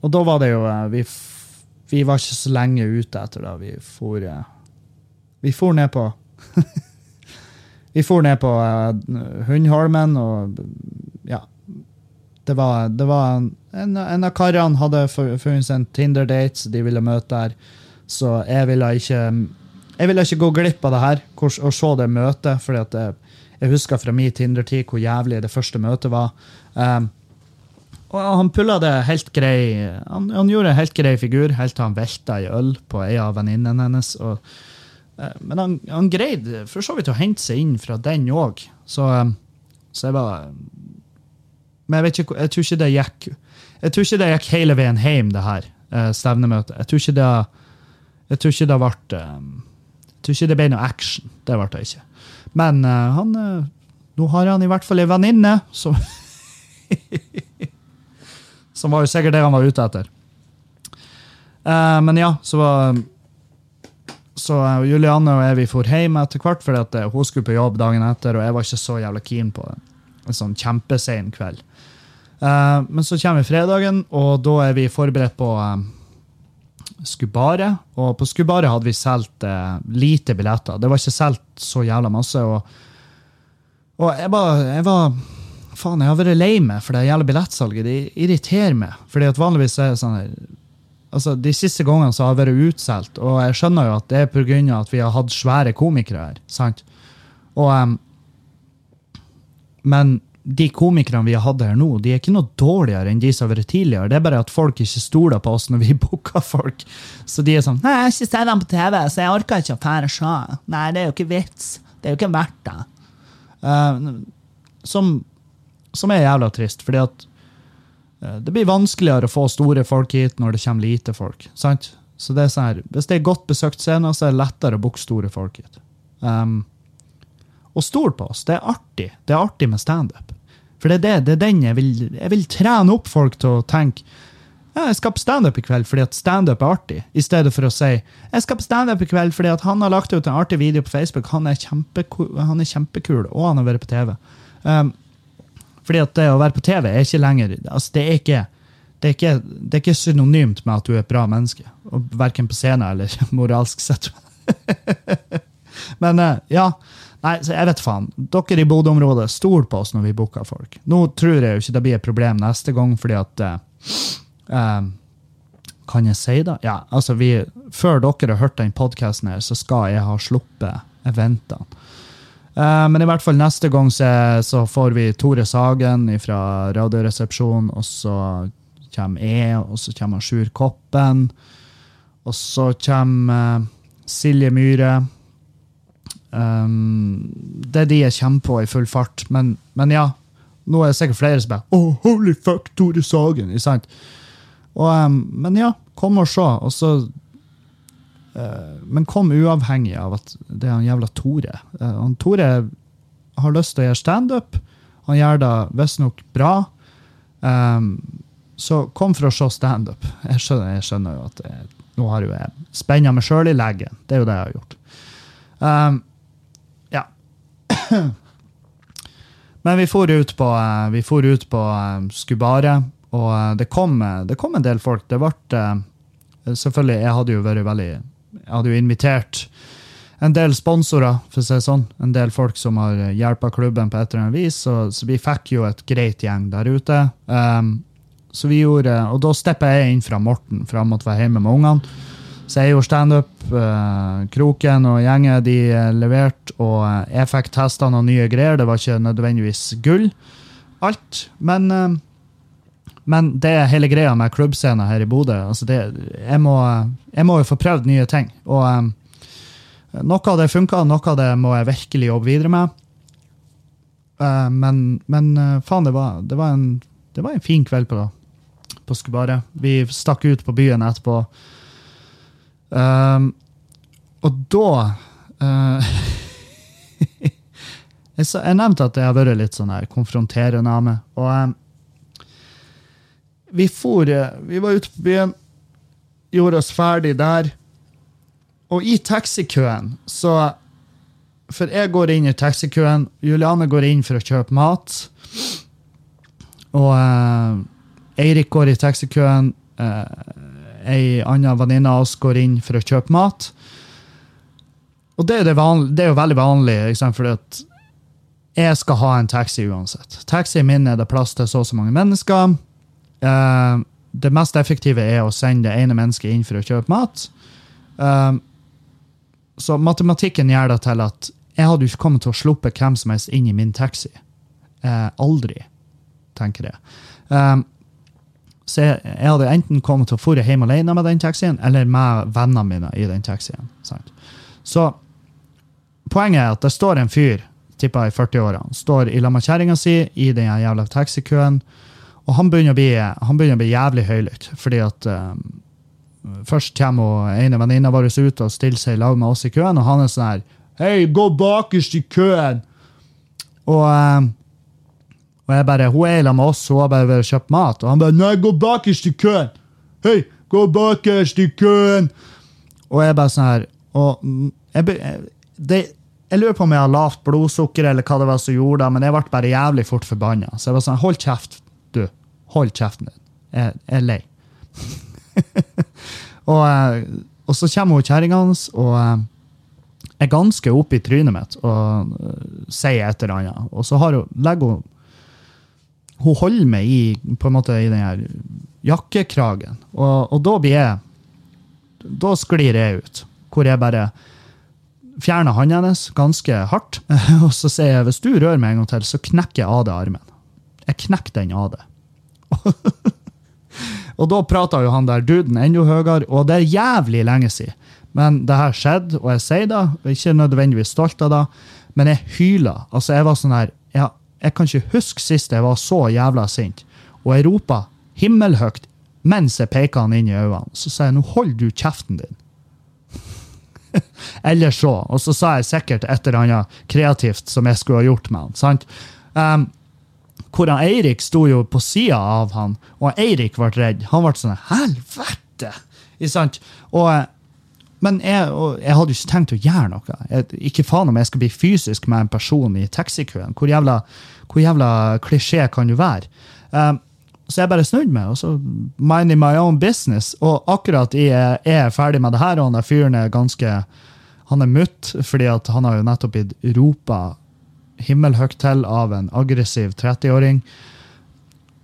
og da var det jo eh, vi, vi var ikke så lenge ute etter det. Vi for, eh, vi for ned på Vi for ned på Hundholmen, og ja Det var, det var en, en, en av karene hadde funnet en Tinder-date, de ville møte der. Så jeg ville ikke Jeg ville ikke gå glipp av det her og se det møtet, fordi at jeg, jeg husker fra min Tinder-tid hvor jævlig det første møtet var. Um, og han pulla det helt grei han, han gjorde en helt grei figur helt til han velta i øl på ei av venninnene hennes. Og, uh, men han, han greide for så vidt å hente seg inn fra den òg. Så, um, så jeg bare Men jeg ikke jeg tror ikke det gikk Jeg tror ikke det gikk hele veien hjem, det her eh, stevnemøtet. Jeg tror ikke det jeg tror ikke det ble eh, Jeg tror ikke det ble noe action. Det ble det ikke. Men eh, han Nå har han i hvert fall ei venninne som Som var jo sikkert det han var ute etter. Men ja, så var Så Julianne og jeg vi for hjem etter hvert, eh, hun skulle på jobb dagen etter, og jeg var ikke så jævla keen på. En sånn kjempesein kveld. Eh, men så kommer fredagen, og da er vi forberedt på eh, Skubare. Og på Skubare hadde vi solgt uh, lite billetter. Det var ikke solgt så jævla masse. Og, og jeg var, jeg var Faen, jeg har vært lei meg for det jævla billettsalget. Det irriterer meg. Fordi at vanligvis er det sånn her altså De siste gangene så har jeg vært utsolgt, og jeg skjønner jo at det er pga. at vi har hatt svære komikere her. sant? Og, um, men de komikerne vi har hatt her nå, de er ikke noe dårligere enn de som har vært tidligere. Det er bare at folk ikke stoler på oss når vi booker folk. Så de er sånn Nei, jeg har ikke sett dem på TV, så jeg orker ikke å fære se. Nei, det er jo ikke vits. Det er jo ikke verdt det. Uh, som, som er jævla trist, fordi at uh, det blir vanskeligere å få store folk hit når det kommer lite folk. sant? Så det er sånn her, Hvis det er godt besøkt scene, så er det lettere å booke store folk hit. Um, og stol på oss. Det er artig. Det er artig med standup. For det er, det, det er den jeg vil Jeg vil trene opp folk til å tenke ja, jeg skal på standup i kveld fordi at standup er artig, i stedet for å si jeg skal på standup i kveld fordi at han har lagt ut en artig video på Facebook. Han er, kjempeku- han er kjempekul, og han har vært på TV. Um, fordi at det å være på TV er ikke lenger altså det, er ikke, det, er ikke, det er ikke synonymt med at du er et bra menneske. Verken på scenen eller moralsk sett. Men eh, ja, nei, så jeg vet faen. Dere i Bodø-området, stol på oss når vi booker folk. Nå tror jeg jo ikke det blir et problem neste gang, fordi at eh, Kan jeg si det? Ja, altså vi, Før dere har hørt den podkasten her, så skal jeg ha sluppet eventene. Eh, men i hvert fall neste gang så, så får vi Tore Sagen fra Radioresepsjonen, og så kommer jeg, og så kommer Sjur Koppen, og så kommer Silje Myhre. Um, det er de jeg kommer på i full fart, men, men ja. Nå er det sikkert flere som bare Oh, holy fuck, Tore Sagen! Ikke sant? Og, um, men ja, kom og se. Og så uh, Men kom uavhengig av at det er han jævla Tore. Uh, han Tore har lyst til å gjøre standup. Han gjør det visstnok bra. Um, så kom for å se standup. Jeg, jeg skjønner jo at jeg, nå har jo jeg spenna meg sjøl i leggen. Det er jo det jeg har gjort. Um. Men vi for ut på, eh, vi for ut på Skubare Skubaret, og eh, det kom, eh, det kom en del folk. Det ble eh, Selvfølgelig, jeg hadde jo vært veldig Jeg hadde jo invitert en del sponsorer, for å si det sånn. En del folk som har hjulpet klubben på et eller annet vis. Så, så vi fikk jo et greit gjeng der ute. Um, så vi gjorde, Og da steppa jeg inn fra Morten, for han måtte være hjemme med ungene. Så jeg gjorde standup. Uh, Kroken og gjengen de eh, leverte, og eh, jeg fikk testa noen nye greier. Det var ikke nødvendigvis gull, alt. Men, uh, men det er hele greia med klubbscenen her i Bodø. Altså det, jeg, må, jeg må jo få prøvd nye ting. Og eh, noe av det funka, noe av det må jeg virkelig jobbe videre med. Uh, men, men faen, det var, det, var en, det var en fin kveld på, på Skubaret. Vi stakk ut på byen etterpå. Um, og da uh, jeg, så, jeg nevnte at jeg har vært litt sånn her konfronterende av meg. Og um, vi for eh, Vi var ute på byen, gjorde oss ferdig der. Og i taxikøen så For jeg går inn i taxikøen, Juliane går inn for å kjøpe mat. Og uh, Eirik går i taxikøen. Eh, ei anna venninne av oss går inn for å kjøpe mat. Og det er, det vanlig, det er jo veldig vanlig, for jeg skal ha en taxi uansett. Taxien min er det plass til så og så mange mennesker. Uh, det mest effektive er å sende det ene mennesket inn for å kjøpe mat. Uh, så matematikken gjør det til at jeg hadde jo ikke kommet til å sluppe hvem som helst inn i min taxi. Eh, aldri, tenker jeg. Eh, så jeg, jeg hadde enten kommet til å dra hjem alene med den taxien, eller med vennene mine i den taxien. Sant? Så poenget er at det står en fyr, tippa i 40-årene, står i lag med kjerringa si i den jævla taxikøen, og han begynner å bli, begynner å bli jævlig høylytt, fordi at um, Først kommer ene venninna vår ut og stiller seg i lag med oss i køen, og han er sånn her Hei, gå bakerst i køen! Og, um, og jeg bare, hun er sammen med oss, hun har bare vært og kjøpt mat. Og han bare Nei, gå bakerst i køen! Hei, gå bakerst i køen! Og jeg bare sånn her og jeg, det, jeg lurer på om jeg har lavt blodsukker, eller hva det var som gjorde det, men jeg ble bare jævlig fort forbanna. Så jeg var sånn Hold kjeft, du. Hold kjeften din. Jeg, jeg er lei. og, eh, og så kommer hun kjerringa hans og eh, er ganske oppe i trynet mitt og eh, sier et eller annet. Og så har hun, legger hun Hun holder meg i, på en måte, i den her jakkekragen. Og, og da blir jeg Da sklir jeg ut. Hvor jeg bare fjerner hånden hennes ganske hardt. Og så sier jeg hvis du rører meg en gang til, så knekker jeg av deg armen. Jeg knekker den av deg. Og da prata jo han der duden enda høyere, og det er jævlig lenge siden. Men det her skjedde, og jeg sier det, og ikke nødvendigvis stolt av det, men jeg hyler. Altså, jeg var sånn her jeg, jeg kan ikke huske sist jeg var så jævla sint. Og jeg ropa himmelhøyt mens jeg peka han inn i øynene. Så sa jeg nå hold du kjeften din. Eller så. Og så sa jeg sikkert et eller annet kreativt som jeg skulle ha gjort med han. sant? Um, hvor han Eirik sto jo på sida av han, og Eirik ble redd. Han ble sånn Helvete! Sant? Og, men jeg, jeg hadde jo ikke tenkt å gjøre noe. Jeg, ikke faen om jeg skal bli fysisk med en person i taxikøen. Hvor jævla, hvor jævla klisjé kan du være? Um, så jeg bare snudde meg, og så minding my own business. Og akkurat jeg jeg er ferdig med det her, og han der fyren er ganske Han er mutt, fordi han har jo nettopp blitt ropa himmelhøyt til av en aggressiv 30-åring.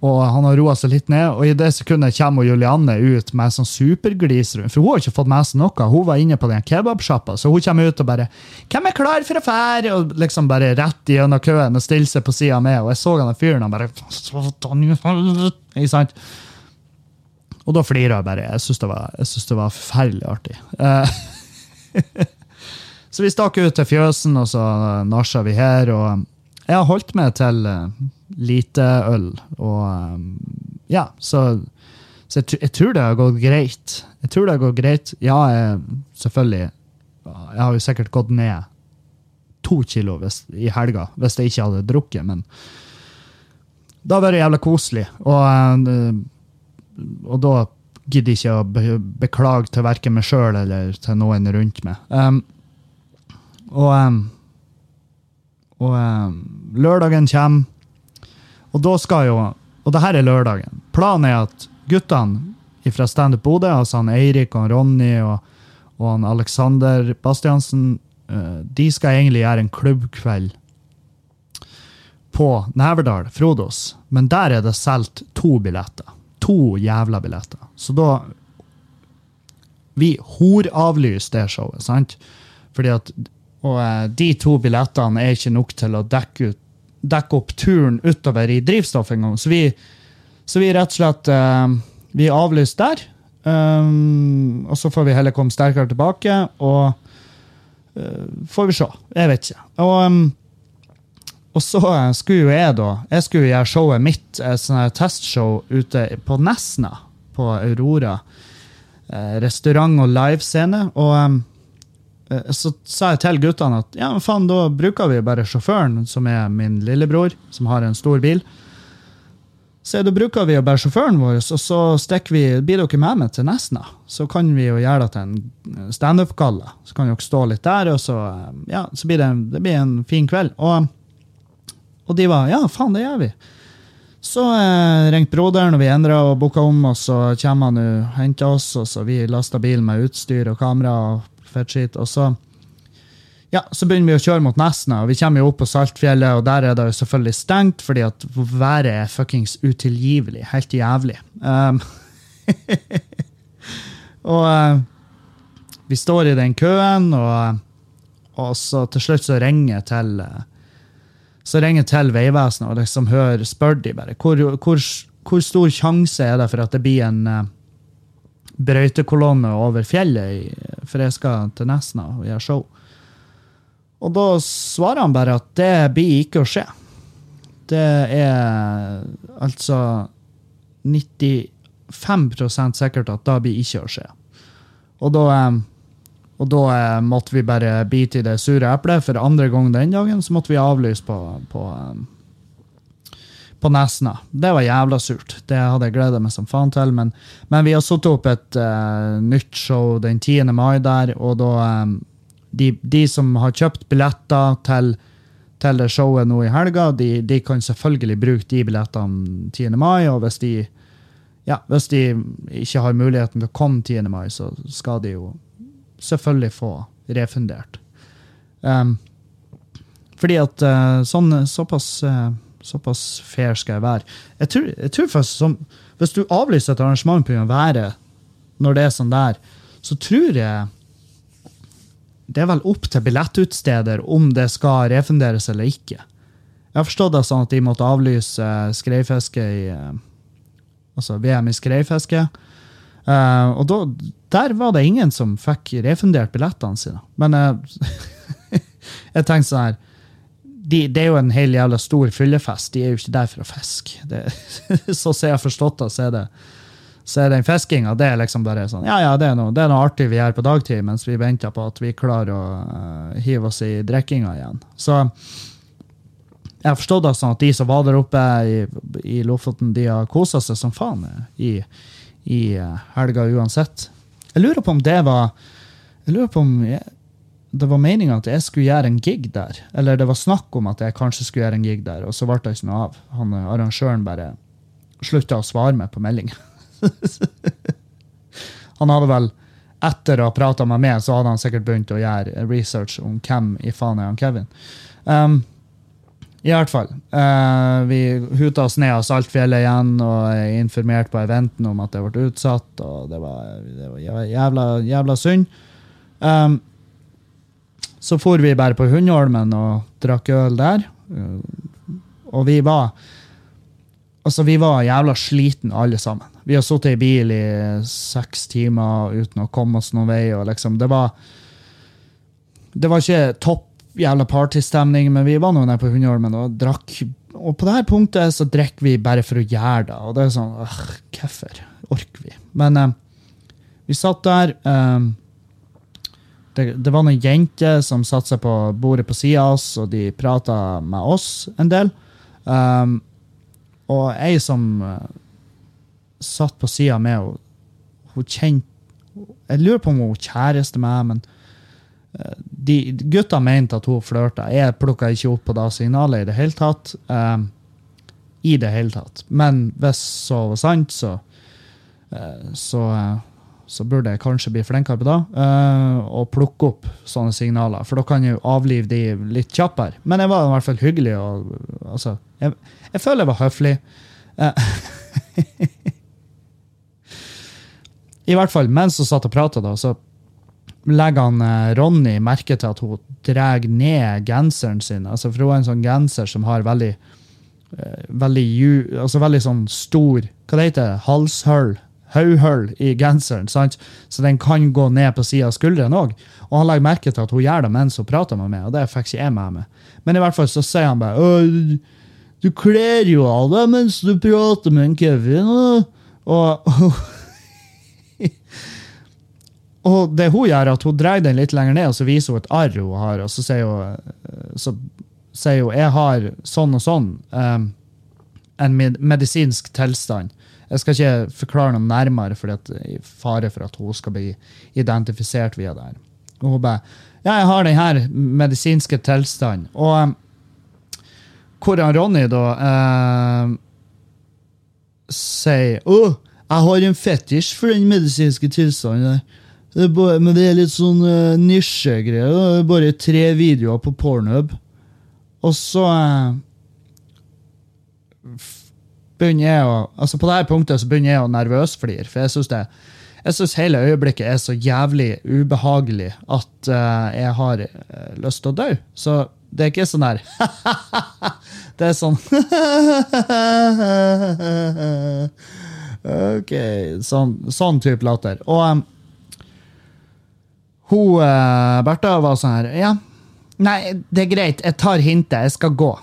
Og han har roa seg litt ned, og i det sekundet kommer Julianne ut med sånn superglis rundt. For hun har ikke fått med seg noe. Hun var inne på den kebabsjappa, så hun kommer ut og bare 'Hvem er klar for å fære?' Og liksom bare rett gjennom køen og stiller seg på sida meg. Og jeg så han fyren, han bare Ikke sant? Og da flirer jeg bare. Jeg syns det, det var forferdelig artig. Eh, så vi stakk ut til fjøsen, og så nasja vi her. Og jeg har holdt meg til eh, lite øl. Og eh, ja, så, så jeg, jeg tror det har gått greit. Jeg tror det har gått greit. Ja, jeg, selvfølgelig. Jeg har jo sikkert gått ned to kilo hvis, i helga hvis jeg ikke hadde drukket. Men da var det jævla koselig. Og, eh, og da gidder jeg ikke å be beklage til verken meg sjøl eller til noen rundt meg. Um, og um, og um, lørdagen kommer, og da skal jo Og det her er lørdagen. Planen er at guttene fra Standup Bodø, altså han Eirik og Ronny og, og han Alexander Bastiansen, uh, de skal egentlig gjøre en klubbkveld på Neverdal, Frodos. Men der er det solgt to billetter. To jævla billetter. Så da Vi horavlyser det showet, sant? Fordi at Og eh, de to billettene er ikke nok til å dekke, ut, dekke opp turen utover i drivstoff engang. Så vi, så vi rett og slett uh, Vi avlyser der. Um, og så får vi heller komme sterkere tilbake, og uh, får vi se. Jeg vet ikke. Og, um, og så skulle jo jeg da Jeg skulle gjøre showet mitt, et her testshow ute på Nesna, på Aurora. Uh, restaurant og livescene. Og um, så sa jeg til guttene at ja, faen, da bruker vi bare sjåføren, som er min lillebror, som har en stor bil. Så da bruker vi å bare sjåføren vår, og så vi, blir dere med meg til Nesna. Så kan vi jo gjøre det til en standup-galla. Så kan dere stå litt der, og så, ja, så blir det, det blir en fin kveld. Og, og de var ja, faen, det gjør vi. Så eh, ringte broderen, og vi endra og booka om, og så kommer han og henter oss, og så vi lasta bilen med utstyr og kamera og fettskitt, og så ja, så begynner vi å kjøre mot Nesna, og vi kommer jo opp på Saltfjellet, og der er det jo selvfølgelig stengt, fordi at været er fuckings utilgivelig. Helt jævlig. Um, og uh, vi står i den køen, og, og så til slutt så ringer jeg til uh, så ringer jeg til Vegvesenet og liksom hører, spør de bare hvor, hvor, hvor stor sjanse er det for at det blir en uh, brøytekolonne over fjellet, for jeg skal til Nesna og gjøre show. Og da svarer han bare at det blir ikke å skje. Det er altså 95% sikkert at det blir ikke å skje. Og da, eh, og da eh, måtte vi bare bite i det sure eplet. For andre gang den dagen så måtte vi avlyse på, på, eh, på Nesna. Det var jævla surt. Det hadde jeg gleda meg som faen til. Men, men vi har satt opp et uh, nytt show den 10. mai der, og da um, de, de, som har kjøpt billetter til, til det showet nå i helga, de, de, kan selvfølgelig bruke de billettene 10. mai. Og hvis de, ja, hvis de ikke har muligheten til å komme 10. mai, så skal de jo selvfølgelig få refundert. Um, fordi at uh, sånn, såpass, uh, såpass fair skal jeg være. Jeg tror, jeg tror faktisk som, Hvis du avlyser et arrangement pga. været når det er sånn der, så tror jeg det er vel opp til billettutsteder om det skal refunderes eller ikke. Jeg har forstått det sånn at de måtte avlyse skreifiske i Altså VM i skreifiske. Uh, og da, der var det ingen som fikk refundert billettene sine. Men uh, jeg tenkte sånn her de, Det er jo en hel jævla stor fyllefest. De er jo ikke der for å fiske. så som jeg forstått det, så er det så er den fiskinga det er liksom bare sånn Ja, ja, det er noe, det er noe artig vi gjør på dagtid, mens vi venter på at vi klarer å uh, hive oss i drikkinga igjen. Så jeg har forstått det sånn at de som var der oppe i, i Lofoten, de har kosa seg som faen i, i uh, helga uansett. Jeg lurer på om det var Jeg lurer på om jeg, det var meninga at jeg skulle gjøre en gig der. Eller det var snakk om at jeg kanskje skulle gjøre en gig der, og så ble det ikke noe av. Han Arrangøren bare slutta å svare meg på melding. han hadde vel, etter å ha prata med meg, så hadde han sikkert begynt å gjøre research om hvem i faen er han Kevin. Um, I hvert fall. Uh, vi huta oss ned av Saltfjellet igjen og informerte på eventen om at det ble utsatt, og det var, det var jævla, jævla synd. Um, så for vi bare på Hundholmen og drakk øl der. Uh, og vi var Altså, vi var jævla sliten alle sammen. Vi har sittet i bil i seks timer uten å komme oss noen vei. og liksom, Det var det var ikke topp jævla partystemning, men vi var nå nede på Hundholmen og drakk. Og på det her punktet så drikker vi bare for å gjøre det. Og det er sånn øh, Hvorfor orker vi? Men eh, vi satt der. Eh, det, det var noen jenter som satte seg på bordet på sida av oss, og de prata med oss en del. Um, og ei som uh, satt på sida med henne, hun kjente Jeg lurer på om hun kjæreste meg, men uh, de, gutta mente at hun flørta. Jeg plukka ikke opp på det signalet i det hele tatt. Um, I det hele tatt. Men hvis så var sant, så, uh, så så burde jeg kanskje bli flinkere på det. Uh, og plukke opp sånne signaler, for da kan jeg jo avlive de litt kjappere. Men jeg var i hvert fall hyggelig. og altså, Jeg, jeg føler jeg var høflig. Uh, I hvert fall mens hun satt og prata, så legger han uh, Ronny merke til at hun drar ned genseren sin. Altså, for hun er en sånn genser som har veldig veldig, altså veldig sånn stor Hva det heter det? Halshull hodehull i genseren, sant? så den kan gå ned på sida av skulderen òg. Og han legger merke til at hun gjør det mens hun prater med meg, og det fikk ikke jeg med meg. Men i hvert fall så sier han bare Du kler jo av deg mens du prater med en Kevin. Og, og det hun gjør, at hun dreier den litt lenger ned, og så viser hun et arr hun har, og så sier hun, så sier hun jeg har sånn og sånn. Um, en medisinsk tilstand. Jeg skal ikke forklare noe nærmere, for det er fare for at hun skal bli identifisert via det. her. Og hun bare Ja, jeg har denne medisinske tilstanden. Og um, hvor er Ronny da uh, sier Å, jeg har en fetisj for den medisinske tilstanden. Det bare, men det er litt sånn uh, nisjegreier. Bare tre videoer på Pornhub. Og så uh, begynner jeg å altså På dette punktet så begynner jeg å nervøsflire, for jeg syns det jeg synes hele øyeblikket er så jævlig ubehagelig at uh, jeg har uh, lyst til å dø. Så det er ikke sånn her Det er sånn OK. Sånn, sånn type latter. Og um, hun uh, Bertha var sånn her Ja, nei, det er greit, jeg tar hintet, jeg skal gå.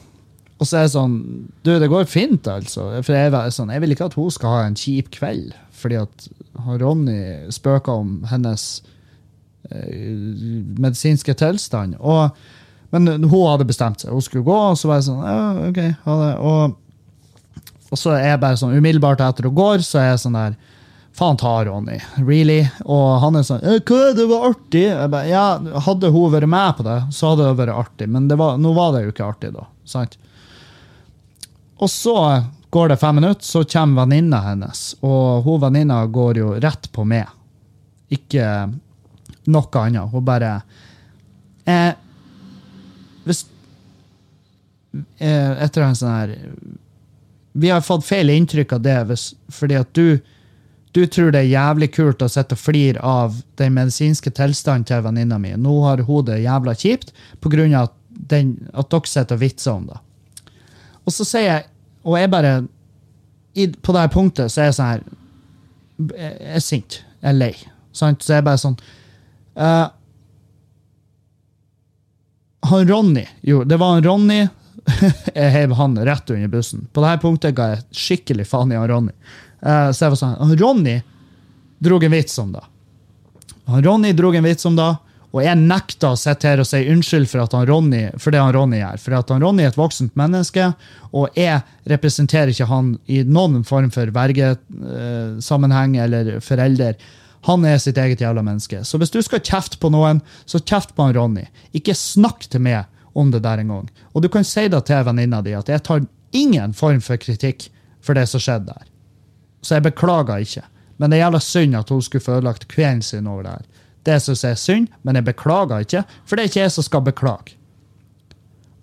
Og så er det sånn Du, det går fint, altså. For jeg, sånn, jeg vil ikke at hun skal ha en kjip kveld. Fordi at Ronny spøker om hennes eh, medisinske tilstand. Og, men hun hadde bestemt seg. Hun skulle gå, og så var jeg sånn ja, ok, ha det. Og, og så er jeg bare sånn umiddelbart etter hun går, så er jeg sånn der Faen ta Ronny. Really? Og han er sånn Hva, det var artig? Jeg bare, ja, Hadde hun vært med på det, så hadde det vært artig. Men var, nå var det jo ikke artig, da. sant? Og så går det fem minutter, så kommer venninna hennes. Og hun venninna går jo rett på meg. Ikke noe annet. Hun bare eh, Hvis eh, Etter en sånn her Vi har fått feil inntrykk av det hvis, fordi at du du tror det er jævlig kult å sitte og flire av den medisinske tilstanden til venninna mi. Nå har hun det jævla kjipt pga. At, den, at dere sitter og vitser om det. Og så sier jeg og jeg bare i, På det punktet så er jeg sånn her Jeg er sint. Jeg er lei. Sant? Så jeg er bare sånn uh, Han Ronny Jo, det var han Ronny. jeg heiv han rett under bussen. På dette punktet ga jeg skikkelig faen i han Ronny. Uh, så jeg var sånn Han Ronny drog en vits om det. Han Ronny drog en vits om det. Og jeg nekter å sitte her og si unnskyld for, han Ronny, for det han Ronny gjør. For han Ronny er et voksent menneske, og jeg representerer ikke han i noen form for vergesammenheng eller forelder. Han er sitt eget jævla menneske. Så hvis du skal kjefte på noen, så kjeft på han Ronny. Ikke snakk til meg om det der en gang. Og du kan si det til venninna di, at jeg tar ingen form for kritikk for det som skjedde der. Så jeg beklager ikke. Men det er jævla synd at hun skulle få ødelagt kvelden sin over det her. Det syns jeg er synd, men jeg beklager ikke, for det er ikke jeg som skal beklage.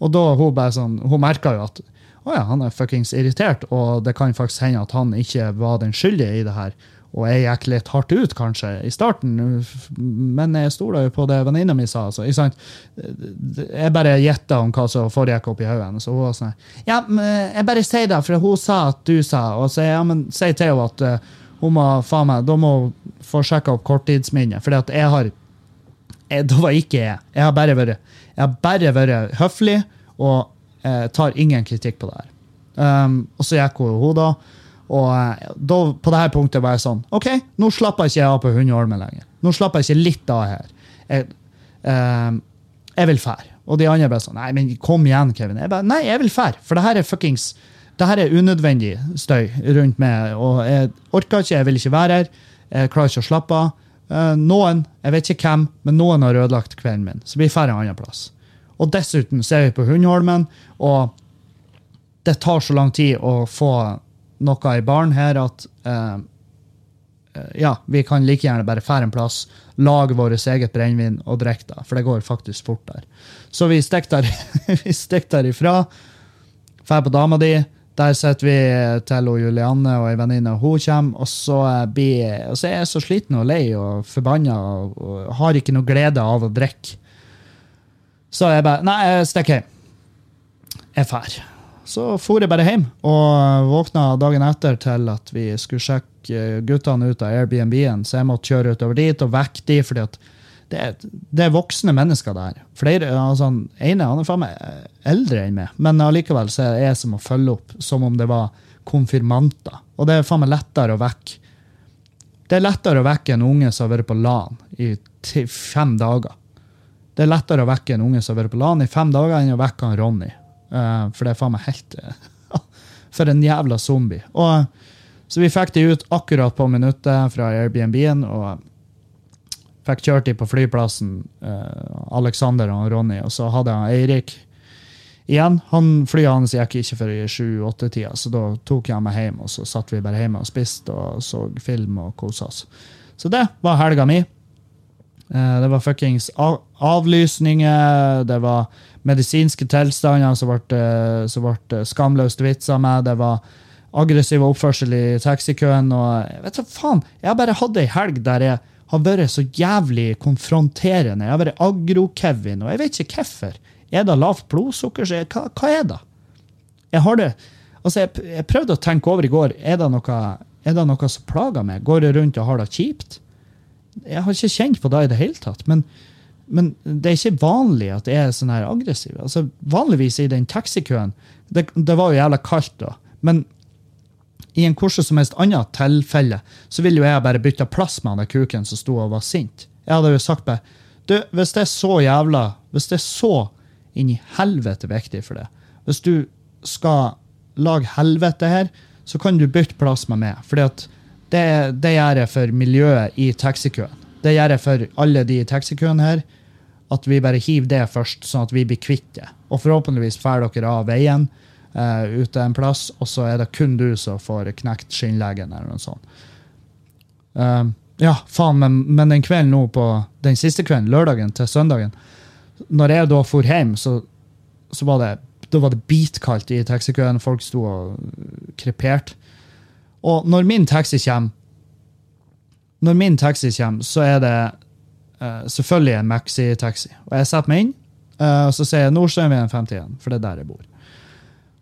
Og da hun bare sånn, hun merka jo at å ja, han er fuckings irritert, og det kan faktisk hende at han ikke var den skyldige i det her. Og jeg gikk litt hardt ut, kanskje, i starten, men jeg stoler jo på det venninna mi sa. Altså, jeg bare gjetta om hva som foregikk oppi hodet Så hun var sånn Ja, jeg bare sier det, for hun sa at du sa. Og så ja, men si til henne at uh, hun må faen meg, Da må få sjekka opp korttidsminnet. For jeg har jeg, Da var ikke jeg. Jeg har bare vært, jeg har bare vært høflig og eh, tar ingen kritikk på det her. Um, og så gikk hun, hun da. Og eh, da, på dette punktet var jeg sånn OK, nå slapper jeg ikke av på hundeholmen lenger. Nå slapper jeg ikke litt av her. Jeg, eh, jeg vil fære. Og de andre bare sånn Nei, men kom igjen, Kevin. Jeg bare, Nei, jeg vil fære, for det her er fuckings det her er unødvendig støy rundt meg. og Jeg orker ikke, jeg vil ikke være her. Jeg klarer ikke å slappe av. Eh, noen, jeg vet ikke hvem, men noen har ødelagt kvelden min. Så vi drar en annen plass. Og dessuten så er vi på Hundholmen, og det tar så lang tid å få noe i baren her at eh, ja, vi kan like gjerne bare fære en plass, lage vårt eget brennevin og drikke det, for det går faktisk fort der. Så vi stikker der, derifra, drar på dama di, der sitter vi til og Julianne og ei venninne, og hun kommer, og så, blir, og så er jeg så sliten og lei og forbanna og, og har ikke noe glede av å drikke. Så jeg bare Nei, jeg stikker hjem. Jeg drar. Så for jeg bare hjem og våkna dagen etter til at vi skulle sjekke guttene ut av Airbnb-en, så jeg måtte kjøre utover dit og vekke de, fordi at det er, det er voksne mennesker der. Flere, altså, ene han er faen meg eldre enn meg, men allikevel så er jeg som å følge opp som om det var konfirmanter. Og det er faen meg lettere å vekke. Det er lettere å vekke en unge som har vært på LAN i fem dager. Det er lettere å vekke en unge som har vært på LAN i fem dager, enn å vekke han Ronny. Uh, for det er faen meg helt For en jævla zombie. Og, så vi fikk de ut akkurat på minuttet fra Airbnb-en. og Fikk kjørt dem på flyplassen, uh, Alexander og Ronny, og så hadde jeg Eirik igjen. Han, flyet hans gikk ikke før i sju-åtte-tida, så da tok jeg meg hjem, og så satt vi bare hjemme og spiste og så film og kosa oss. Så det var helga mi. Uh, det var fuckings av avlysninger, det var medisinske tilstander som ble, uh, som ble skamløst vitsa med, det var aggressiv oppførsel i taxikøen. og vet du faen, Jeg bare hatt ei helg der jeg har vært så jævlig konfronterende. Jeg har vært agro-Kevin, og jeg vet ikke hvorfor. Er det lavt blodsukker? Hva, hva, er det? Jeg har det altså jeg, jeg, prøvde å tenke over i går. Er det noe, er det noe som plager meg? Går jeg rundt og har det kjipt? Jeg har ikke kjent på det i det hele tatt. Men, men det er ikke vanlig at jeg er sånn her aggressiv. Altså, vanligvis i den taxikøen det, det var jo jævla kaldt da. Men i en hvordan som helst annet tilfelle så ville jo jeg bare bytta plass med han der kuken som sto og var sint. Jeg hadde jo sagt bare du, hvis det er så jævla Hvis det er så inn helvete viktig for deg, hvis du skal lage helvete her, så kan du bytte plass med meg. fordi at det, det gjør jeg for miljøet i taxikøen. Det gjør jeg for alle de i taxikøen her. At vi bare hiver det først, sånn at vi blir kvitt det. Og forhåpentligvis får dere av veien uh, ute en plass, og så er det kun du som får knekt skinnleggen, eller noe sånt. Uh, ja, faen, men, men, den kvelden nå på den siste kvelden, lørdagen til søndagen, når jeg da for hjem, så, så var det da var det bitkaldt i taxikøen. Folk sto og kreperte. Og når min taxi kommer, når min taxi kommer, så er det uh, selvfølgelig en Maxi-taxi. Og jeg setter meg inn, uh, og så sier jeg Nordstrømveien 51, for det er der jeg bor.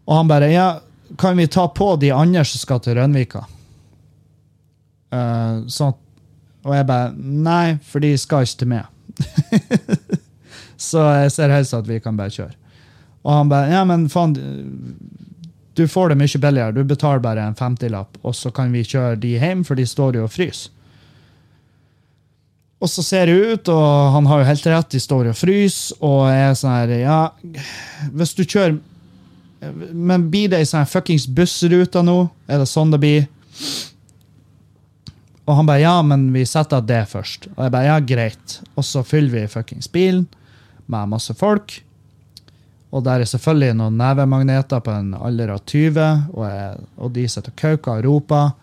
Og han bare Ja, kan vi ta på de andre som skal til Rønvika? Uh, sånn, og jeg bare Nei, for de skal ikke til meg. så jeg ser helst at vi kan bare kjøre. Og han bare Ja, men faen, du får det mye billigere. Du betaler bare en 50-lapp, og så kan vi kjøre de hjem, for de står jo og fryser. Og så ser det ut, og han har jo helt rett, de står og fryser, og jeg er sånn her Ja, hvis du kjører men blir det ei sånn fuckings bussrute nå? Er det sånn det blir? Og han bare ja, men vi setter det først. Og jeg bare ja, greit. Og så fyller vi fuckings bilen med masse folk. Og der er selvfølgelig noen nevemagneter på en alder av 20, og, jeg, og de sitter og kauker og roper.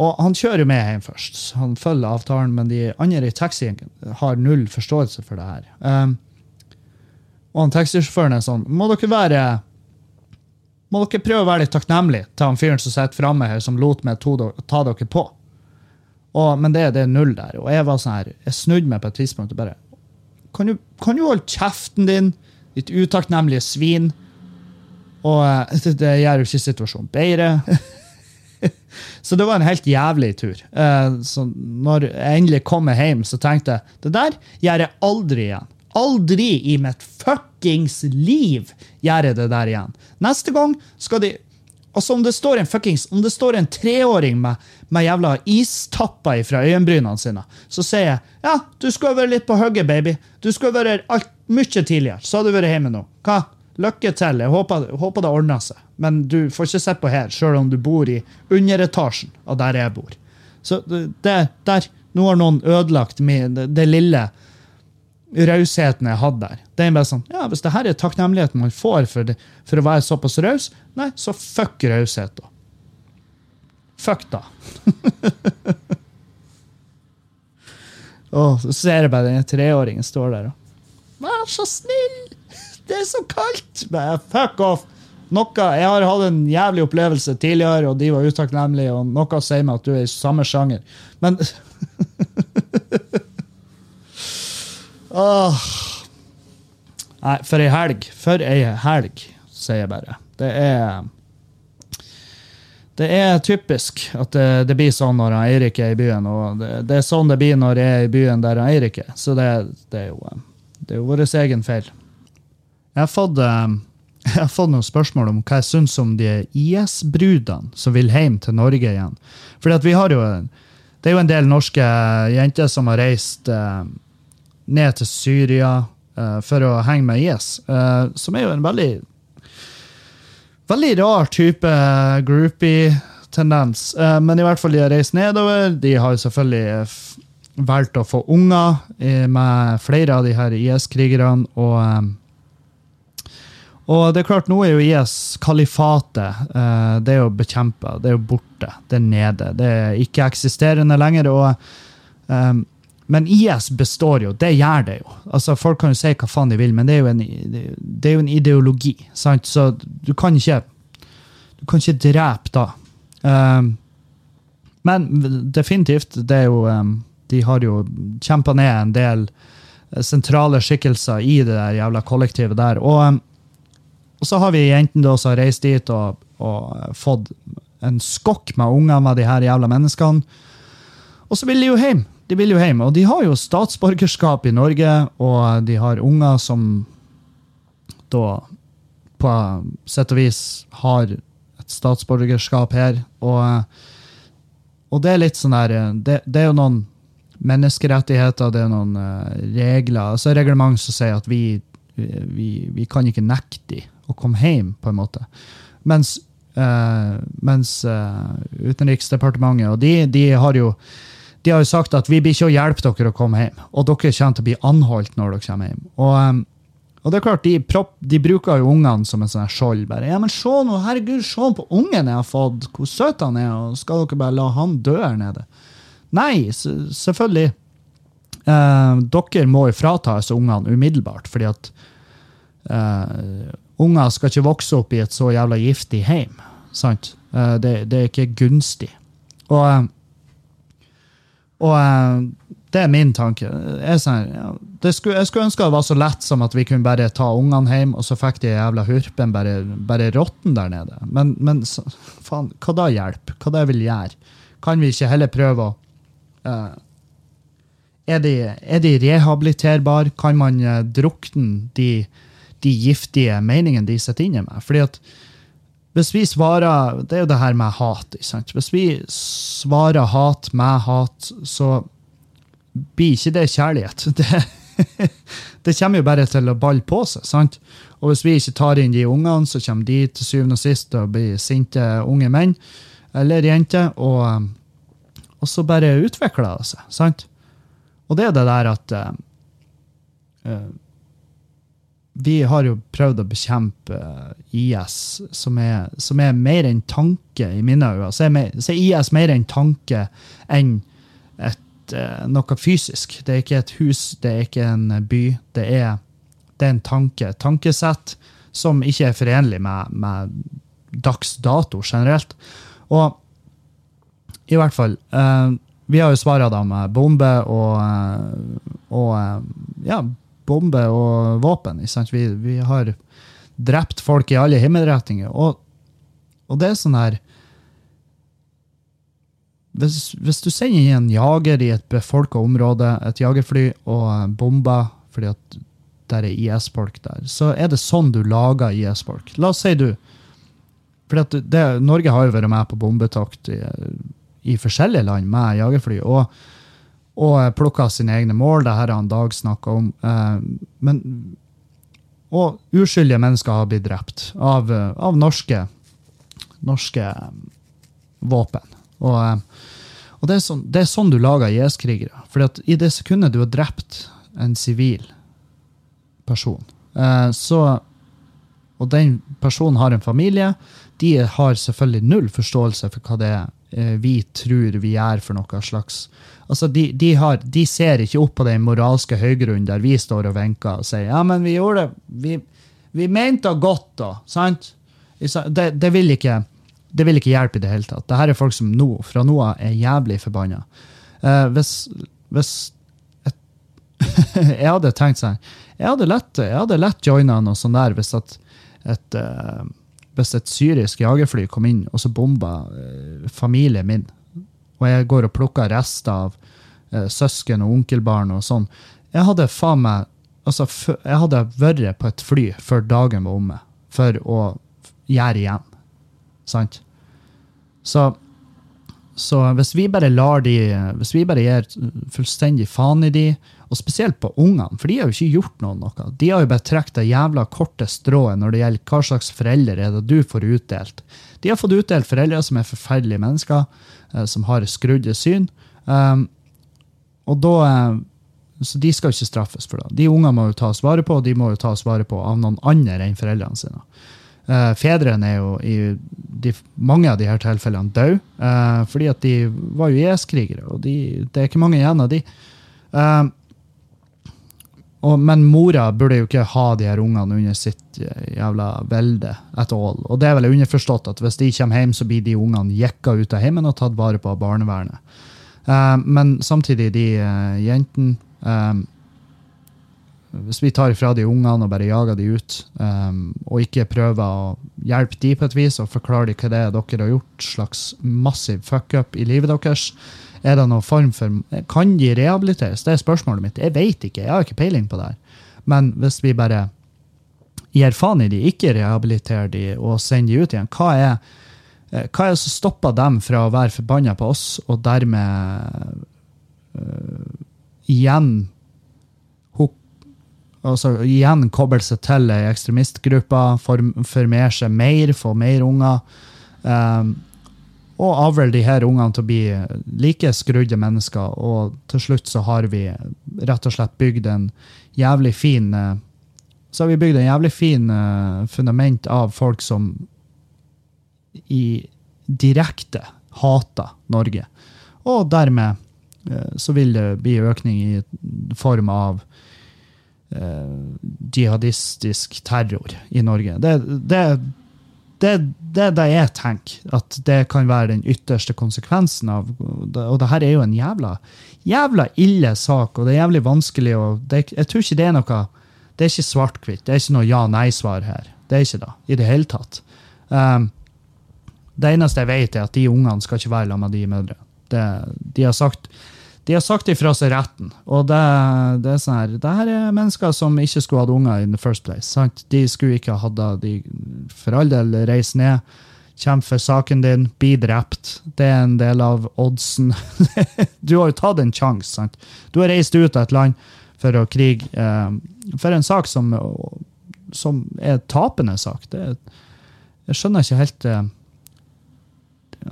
Og han kjører jo med hjem først. Han følger avtalen, men de andre i taxien har null forståelse for det her. Um, og han taxisjåføren er sånn Må dere være må dere prøve å være litt takknemlige til han fyren som sitter framme her, som lot meg ta dere på. Og, men det, det, er null der. Og jeg var sånn her, jeg snudde meg på et tidspunkt og bare Kan du, kan du holde kjeften din, ditt utakknemlige svin? Og det, det gjør jo ikke situasjonen bedre. så det var en helt jævlig tur. Uh, så når jeg endelig kom hjem, så tenkte jeg det der gjør jeg aldri igjen. Aldri i mitt fuckings liv gjøre det der igjen. Neste gang skal de Altså Om det står en fuckings, om det står en treåring med, med jævla istapper fra øyenbrynene sine, så sier jeg ja, du skulle vært litt på hugget, baby. Du skulle vært her mye tidligere. Så hadde du vært hjemme nå. Hva? Lykke til. Jeg håper, håper det ordner seg. Men du får ikke sitte på her, sjøl om du bor i underetasjen av der jeg bor. Så det, der, Nå har noen ødelagt min, det, det lille rausheten jeg hadde der. Det er bare sånn, ja, Hvis det her er takknemligheten man får for, det, for å være såpass raus, nei, så fuck raushet, da. Fuck, da. oh, så ser jeg bare den treåringen står der og Vær så snill! Det er så kaldt! Bare, fuck off! Noe, jeg har hatt en jævlig opplevelse tidligere, og de var utakknemlige, og noe sier meg at du er i samme sjanger. Men Åh. Nei, for ei helg. For ei helg, sier jeg bare. Det er Det er typisk at det, det blir sånn når Eirik er i byen, og det, det, er sånn det blir når jeg er i byen der Eirik er. Så det, det er jo det er jo vår egen feil. Jeg har fått jeg har fått noen spørsmål om hva jeg syns om de IS-brudene som vil hjem til Norge igjen. Fordi at vi har jo, Det er jo en del norske jenter som har reist eh, ned til Syria uh, for å henge med IS, uh, som er jo en veldig veldig rar type groupie-tendens. Uh, men i hvert fall de har reist nedover. De har jo selvfølgelig valgt å få unger med flere av de her IS-krigerne. og og det er klart, nå er jo IS kalifatet. Det er jo bekjempa, det er jo borte, det er nede. Det er ikke-eksisterende lenger. og um, men IS består jo, det gjør det jo. Altså, Folk kan jo si hva faen de vil, men det er jo en, det er jo en ideologi. sant? Så du kan ikke du kan ikke drepe da. Um, men definitivt, det er jo um, De har jo kjempa ned en del eh, sentrale skikkelser i det der jævla kollektivet der. Og, um, og så har vi jentene da som har reist dit og, og fått en skokk med unger med de her jævla menneskene. Og så vil de jo hjem de vil jo hjem. Og de har jo statsborgerskap i Norge, og de har unger som da på sett og vis har et statsborgerskap her. Og, og det er litt sånn der det, det, er jo noen menneskerettigheter, det er noen uh, regler, altså reglement som sier at vi, vi, vi kan ikke nekte dem å komme hjem, på en måte. Mens, uh, mens uh, Utenriksdepartementet og de, de har jo de har jo sagt at vi blir ikke å hjelpe dere å komme hjem, og dere kommer til å bli anholdt når dere kommer hjem. Og, um, og det er klart, de, propp, de bruker jo ungene som en sånn skjold. bare, ja, men se nå, herregud, se på ungen jeg har fått, hvor søt han er, og skal dere bare la han dø her nede? Nei, selvfølgelig. Eh, dere må jo fratas ungene umiddelbart, fordi at eh, unger skal ikke vokse opp i et så jævla giftig heim. sant? Eh, det, det, er ikke gunstig. Og og uh, det er min tanke. Jeg, ja, skulle, jeg skulle ønske det var så lett som at vi kunne bare ta ungene hjem, og så fikk de jævla hurpen bare, bare råtten der nede. Men, men så, faen, hva da hjelper? Hva det vil gjøre? Kan vi ikke heller prøve å uh, er, de, er de rehabiliterbare? Kan man uh, drukne de, de giftige meningene de sitter inne med? Fordi at hvis vi svarer Det er jo det her med hat. ikke sant? Hvis vi svarer hat med hat, så blir ikke det kjærlighet. Det, det kommer jo bare til å balle på seg. sant? Og hvis vi ikke tar inn de ungene, så kommer de til syvende og sist til å bli sinte unge menn eller jenter, og, og så bare utvikler det seg. sant? Og det er det der at uh, vi har jo prøvd å bekjempe IS, som er, som er mer enn tanke i mine øyne. Så er, så er IS mer enn tanke enn et, uh, noe fysisk. Det er ikke et hus, det er ikke en by. Det er, det er en tanke. Tankesett som ikke er forenlig med, med dags dato generelt. Og i hvert fall uh, Vi har jo svara da med bombe og, uh, og ja, bomber og våpen. Vi, vi, har drept folk i alle himmelretninger. Og, og det er sånn her hvis, hvis, du sender inn en jager i et befolka område, et jagerfly, og bomber fordi at der er IS-folk der, så er det sånn du lager IS-folk. La oss si du fordi at det, Norge har jo vært med på bombetokt i, i forskjellige land med jagerfly. og og plukka sine egne mål. Det her har han Dag snakka om. Eh, men, og uskyldige mennesker har blitt drept av, av norske, norske våpen. Og, og det, er sånn, det, er sånn, du lager IS-krigere. For i det sekundet du har drept en sivil person, eh, så Og den personen har en familie, de har selvfølgelig null forståelse for hva det er eh, vi tror vi gjør for noe slags Altså, de, de, har, de, ser ikke opp på den moralske høygrunnen der vi står og vinker og sier ja, men vi gjorde det, vi, vi mente godt, da. sant? Det, det, vil ikke, det vil ikke hjelpe i det hele tatt. Dette er folk som nå, fra nå av er jævlig forbanna. Uh, hvis, hvis et, Jeg hadde tenkt sånn Jeg hadde lett, jeg lett joina noe sånt der hvis at et, uh, hvis et syrisk jagerfly kom inn og så bomba uh, familien min og jeg går og plukker rester av eh, søsken og onkelbarn og sånn. Jeg hadde faen meg altså, Jeg hadde vært på et fly før dagen var omme, for å gjøre igjen. Sant? Så, så hvis vi bare lar de Hvis vi bare gir fullstendig faen i de, og spesielt på ungene, for de har jo ikke gjort noe. noe. De har jo bare trukket det jævla korte strået når det gjelder hva slags foreldre er det du får utdelt. De har fått utdelt foreldre som er forferdelige mennesker. Eh, som har skrudde syn. Um, og da eh, Så de skal ikke straffes for det. De ungene må jo tas vare på, og de må jo tas vare på av noen andre enn foreldrene sine. Uh, fedrene er jo i de, mange av her tilfellene døde, uh, fordi at de var jo IS-krigere, og de, det er ikke mange igjen av de. Uh, og, men mora burde jo ikke ha de her ungene under sitt eh, jævla velde at all. Og det er vel underforstått at hvis de kommer hjem, så blir de ungene jekka ut av heimen og tatt vare på av barnevernet. Uh, men samtidig, de uh, jentene um, Hvis vi tar ifra de ungene og bare jager de ut, um, og ikke prøver å hjelpe de på et vis og forklare de hva det er dere har gjort, slags massiv fuck-up i livet deres, er det noen form for Kan de rehabiliteres? Det er spørsmålet mitt. Jeg vet ikke. Jeg har ikke peiling på det. her. Men hvis vi bare gir faen i de, ikke rehabiliterer de og sender de ut igjen, hva er, eh, hva er det som stopper dem fra å være forbanna på oss, og dermed uh, igjen altså igjen koble seg til ei ekstremistgruppe, formere seg mer, få mer unger. Um, og avle de her ungene til å bli like skrudde mennesker. Og til slutt så har vi rett og slett bygd en jævlig fin eh, Så har vi bygd en jævlig fin eh, fundament av folk som i direkte hater Norge. Og dermed eh, så vil det bli økning i form av jihadistisk terror i Norge. Det, det, det, det er det jeg tenker at det kan være den ytterste konsekvensen av Og det her er jo en jævla, jævla ille sak, og det er jævlig vanskelig å Jeg tror ikke det er noe Det er ikke svart-hvitt. Det er ikke noe ja-nei-svar her. Det er ikke det i det hele tatt. Um, det eneste jeg vet, er at de ungene skal ikke være sammen med de mødre. De har sagt de har sagt ifra seg retten. Og det, det, er sånn her, det her er mennesker som ikke skulle hatt unger in the first place. Sant? De skulle ikke hatt det. De for all del reis ned, kjemp for saken din, bli drept. Det er en del av oddsen. du har jo tatt en sjanse. sant? Du har reist ut av et land for å krige eh, for en sak som, som er tapende sak. Det, jeg skjønner ikke helt eh,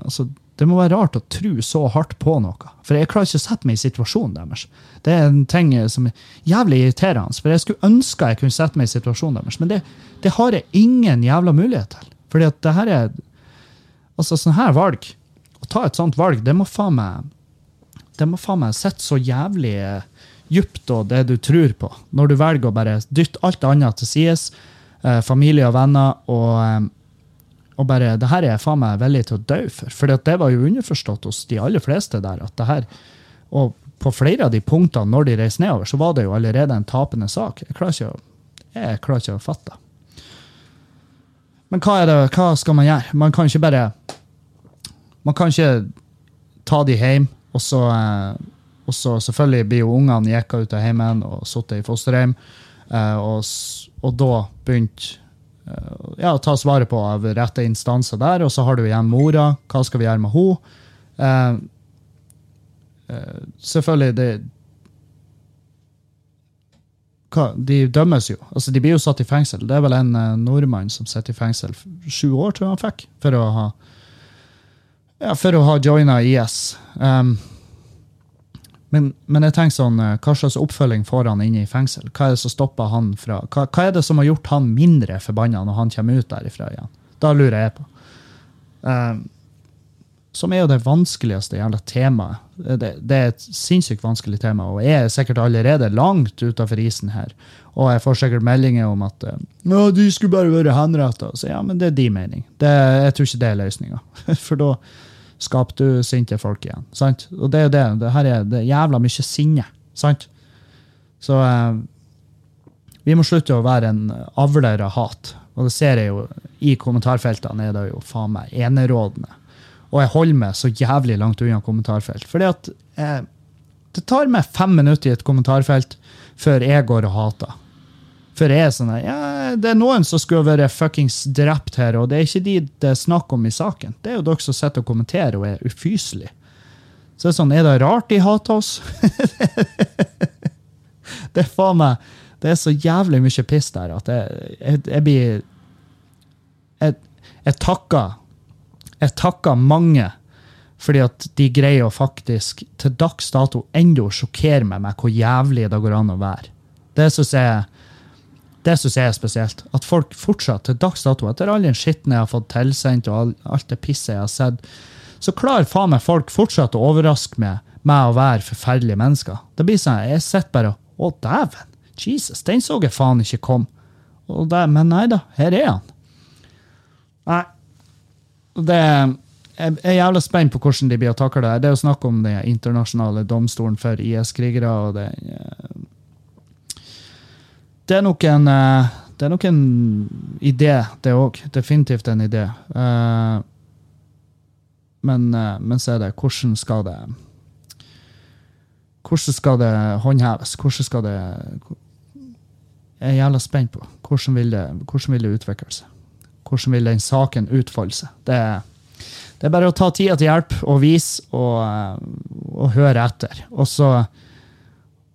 altså, det må være rart å tro så hardt på noe. For jeg klarer ikke å sette meg i situasjonen deres. Det er en ting som er jævlig irriterende. For jeg skulle ønske jeg kunne sette meg i situasjonen deres, men det, det har jeg ingen jævla mulighet til. Fordi at det her er Altså, sånn her valg Å ta et sånt valg, det må faen meg Det må faen meg sitte så jævlig djupt og det du tror på, når du velger å bare dytte alt annet til sides, eh, familie og venner, og eh, og bare Det her er jeg faen meg villig til å dø for. For det var jo underforstått hos de aller fleste der at det her Og på flere av de punktene når de reiste nedover, så var det jo allerede en tapende sak. Jeg klarer ikke å, jeg klarer ikke å fatte Men hva, er det, hva skal man gjøre? Man kan ikke bare Man kan ikke ta de hjem, og så, og så selvfølgelig blir jo ungene jekka ut av heimen og sittet i fosterhjem, eh, og, og da begynt eh, ja, tas vare på av rette instanser der. Og så har du igjen mora. Hva skal vi gjøre med henne? Eh, eh, selvfølgelig, det hva, De dømmes jo. altså De blir jo satt i fengsel. Det er vel en eh, nordmann som sitter i fengsel sju år, tror jeg han fikk, for å ha ja, for å ha joina IS. Um, men, men jeg tenker sånn, eh, hva slags oppfølging får han inne i fengsel? Hva er det som stopper han fra, hva, hva er det som har gjort han mindre forbanna når han kommer ut derifra igjen? Da lurer jeg på. Um, som er jo det vanskeligste jævla temaet. Det, det, er et sinnssykt vanskelig tema, og jeg er sikkert allerede langt utafor isen her. Og jeg får sikkert meldinger om at eh, ja, de skulle bare vært henretta. Så ja, men det er din mening. Det, jeg tror ikke det er løsninga. For da skaper du sinte folk igjen. sant? Og det er jo det. Det her er, det jævla mye sinne. sant? Så eh, vi må slutte å være en avler av hat. Og det ser jeg jo i kommentarfeltene, er det jo faen meg enerådende. Og jeg holder meg så jævlig langt unna kommentarfelt. Fordi at eh, det tar meg fem minutter i et kommentarfelt før jeg går og hater. For jeg er sånn ja, Det er noen som skulle vært fuckings drept her, og det er ikke de det er snakk om i saken. Det er jo dere som sitter og kommenterer og er ufyselige. Så det er sånn, er det rart de hater oss? det er faen meg Det er så jævlig mye piss der at jeg, jeg, jeg blir jeg, jeg takker jeg takker mange fordi at de greier å faktisk til dags dato ennå sjokkere meg med hvor jævlig det går an å være. Det syns jeg det synes jeg er spesielt. At folk fortsatt til dags dato, etter all den skitten jeg har fått tilsendt, og alt det pisset jeg har sett, så klarer faen meg folk fortsatt å overraske meg med å være forferdelige mennesker. Det blir sånn, Jeg sitter bare Å, dæven! Jesus, den så jeg faen ikke kom. Det, men nei da, her er han. Nei. Det, jeg er jævlig spent på hvordan de blir å takle det. Det er jo snakk om den internasjonale domstolen for IS-krigere. og det det er nok en, eh, det er nok en idé, det òg. Definitivt en idé. Eh, men, eh, men så er det hvordan skal det Hvordan skal det håndheves? Hvordan skal det Jeg er jævla spent på hvordan vil det, hvordan vil det utvikle seg. Hvordan vil den saken utfolde seg? Det er, det er bare å ta tida til hjelp og vise og, og høre etter. Og så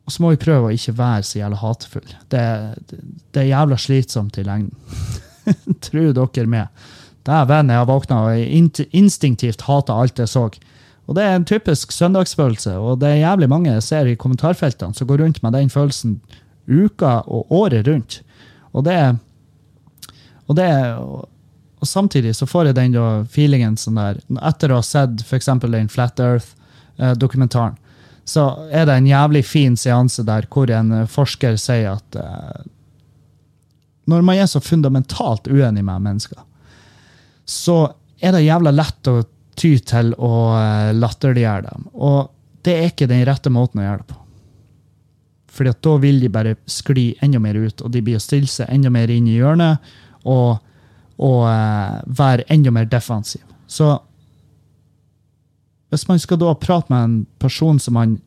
og så må vi prøve å ikke være så jævla hatefulle. Det, det, det, er jævla slitsomt i lengden. Tror dere med. Dæven, jeg har våkna og instinktivt hata alt jeg så. Og det er en typisk søndagsfølelse, og det er jævlig mange jeg ser i kommentarfeltene som går rundt med den følelsen uka og året rundt. Og det og, det, og samtidig så får jeg den feelingen sånn der Etter å ha sett f.eks. den Flat Earth-dokumentaren, så er det en jævlig fin seanse der hvor en eh, forsker sier at uh, når man er så fundamentalt uenig med mennesker, så er det jævla lett å ty til å uh, latterliggjøre dem. Og det er ikke den rette måten å gjøre det på. Fordi at da vil de bare skli enda mer ut, og de blir å stille seg enda mer inn i hjørnet og, og uh, være enda mer defensiv. Så hvis man skal da prate med en person som man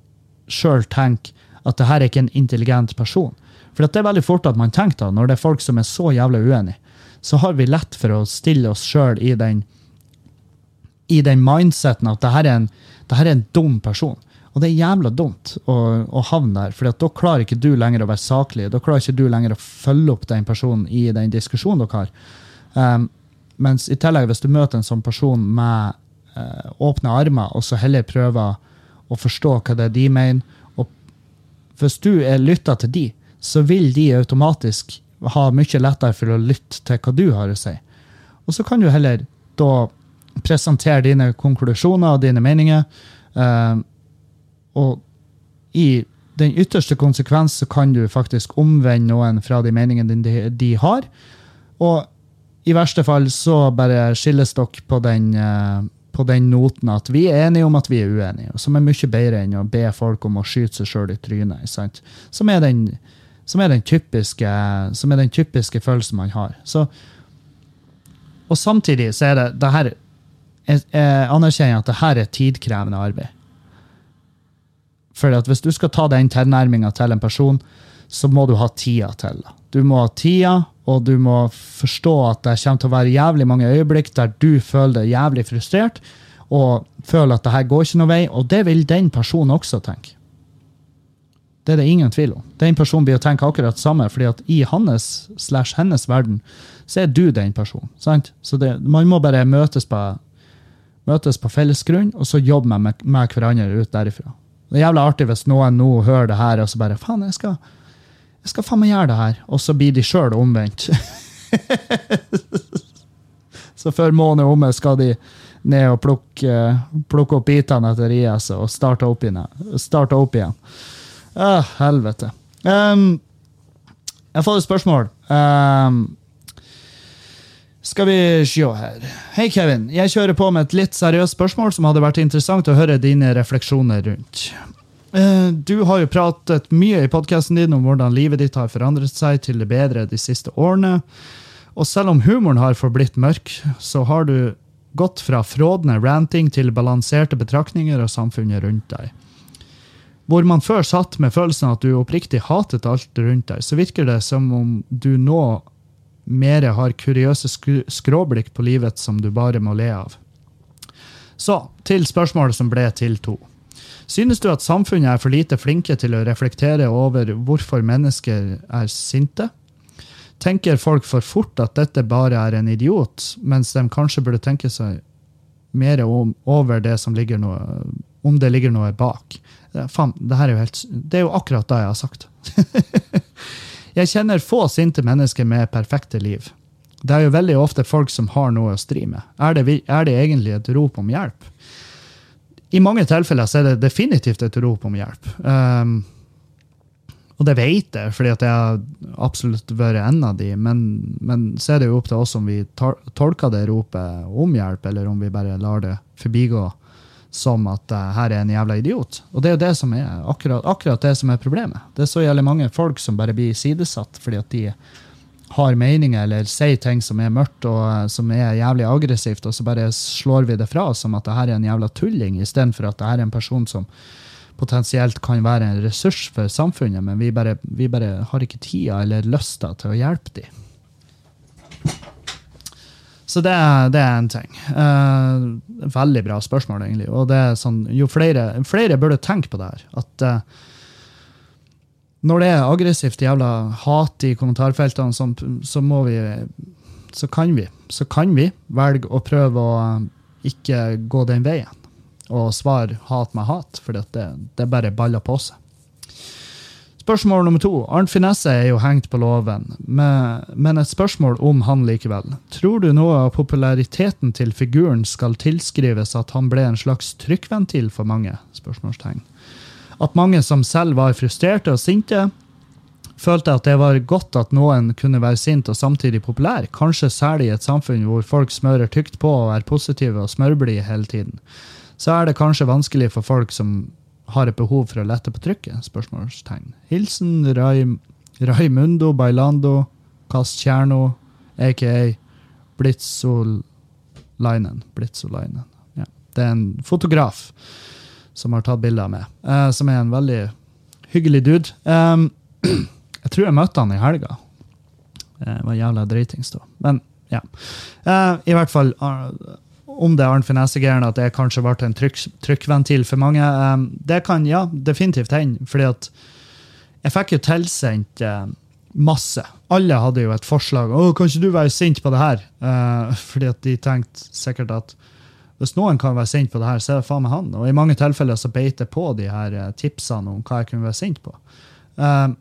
sjøl tenker at det her er ikke en intelligent person For det er veldig fort at man tenker da, når det er folk som er så jævlig uenige, så har vi lett for å stille oss sjøl i den i den mindseten at det her er en, det her er en dum person. Og det er jævla dumt å, å havne der, for da klarer ikke du lenger å være saklig. Da klarer ikke du lenger å følge opp den personen i den diskusjonen dere har. Um, mens i tillegg, hvis du møter en sånn person med åpne armer, og så heller prøve å forstå hva det er de mener. Og hvis du er lytta til de, så vil de automatisk ha mye lettere for å lytte til hva du har å si. Og så kan du heller da presentere dine konklusjoner og dine meninger. Eh, og i den ytterste konsekvens så kan du faktisk omvende noen fra de meningene de, de har. Og i verste fall så bare skilles dere på den, eh, på den noten at vi er enige om at vi er uenige, som er mye bedre enn å be folk om å skyte seg sjøl i trynet. Sant? Som, er den, som, er den typiske, som er den typiske følelsen man har. Så, og samtidig så er det, det her, jeg, jeg anerkjenner at det her er tidkrevende arbeid. For hvis du skal ta den tilnærminga til en person, så må du ha tida til det. Du må ha tida, og du må forstå at det kommer til å være jævlig mange øyeblikk der du føler deg jævlig frustrert, og føler at det her går ikke noe vei, og det vil den personen også tenke. Det er det ingen tvil om. Den personen blir å tenke akkurat det samme, fordi at i hans slash hennes verden så er du den personen. sant? Så det, man må bare møtes på, møtes på felles grunn, og så jobbe med, med, hverandre ut derifra. Det er jævlig artig hvis noen nå hører det her og så bare faen, jeg skal, jeg skal faen meg gjøre det her. Og så blir de sjøl omvendt. så før måneden er omme, skal de ned og plukke, plukke opp bitene etter IS og starte opp. Starte opp igjen. Ah, helvete. Um, jeg har fått et spørsmål. Um, skal vi se her. Hei, Kevin. Jeg kjører på med et litt seriøst spørsmål som hadde vært interessant å høre dine refleksjoner rundt. Eh, Du har jo pratet mye i podkasten din om hvordan livet ditt har forandret seg til det bedre de siste årene. Og selv om humoren har forblitt mørk, så har du gått fra frådende ranting til balanserte betraktninger av samfunnet rundt deg. Hvor man før satt med følelsen at du oppriktig hatet alt rundt deg, så virker det som om du nå mer har kuriøse skråblikk på livet som du bare må le av. Så til spørsmålet som ble til to. Synes du at samfunnet er for lite flinke til å reflektere over hvorfor mennesker er sinte? Tenker folk for fort at dette bare er en idiot, mens de kanskje burde tenke seg mer om, over det som ligger noe, om det ligger noe bak? Faen, det, er helt, det er jo akkurat det jeg har sagt. jeg kjenner få sinte mennesker med perfekte liv. Det er jo veldig ofte folk som har noe å stri med. Er det, er det egentlig et rop om hjelp? I mange tilfeller så er det definitivt et rop om hjelp. Um, og det vet jeg, fordi at jeg har absolutt vært en av de, men, men så er det jo opp til oss om vi tolker det ropet om hjelp, eller om vi bare lar det forbigå som at uh, her er en jævla idiot. Og det er jo det som er akkurat, akkurat det som er problemet. Det er så jævlig mange folk som bare blir sidesatt fordi at de har meninger eller sier ting som er mørkt og eh, som er jævlig aggressivt, og så bare slår vi det fra oss som at det her er en jævla tulling, istedenfor at det her er en person som potensielt kan være en ressurs for samfunnet, men vi bare, vi bare har ikke tida eller lysta til å hjelpe dem. Så det, det er en ting. Eh, veldig bra spørsmål, egentlig. Og det er sånn, jo flere, flere burde tenke på det her. At eh, når det er aggressivt jævla hat i kommentarfeltene, så, så må vi så kan vi så kan vi velge å prøve å ikke gå den veien og svare hat med hat, for det, det bare baller på seg. Spørsmål nummer to. Arnt Finesse er jo hengt på låven, men et spørsmål om han likevel. Tror du noe av populariteten til figuren skal tilskrives at han ble en slags trykkventil for mange? Spørsmålstegn. At mange som selv var frustrerte og sinte, følte at det var godt at noen kunne være sint og samtidig populær, kanskje særlig i et samfunn hvor folk smører tykt på og er positive og smørblide hele tiden. Så er det kanskje vanskelig for folk som har et behov for å lette på trykket? Spørsmålstegn. Hilsen Rai, Raimundo Bailando Castierno, aka Blitzolainen. Blitzolainen. Ja. Det er en fotograf som har tatt bilder av meg, eh, som er en veldig hyggelig dude. Um, jeg tror jeg møtte han i helga. Det var jævla dritings da. Men ja. Uh, I hvert fall eh, om det er Arnt Finesse-greiene at det kanskje ble en trykk, trykkventil for mange. Um, det kan ja, definitivt hende. fordi at jeg fikk jo tilsendt uh, masse. Alle hadde jo et forslag. Å, kan ikke du være sint på det her? Uh, fordi at de tenkte sikkert at hvis noen kan være sint på det her, så er det faen meg han. Og i mange tilfeller så beit jeg på de her eh, tipsene om hva jeg kunne være sint på. Uh,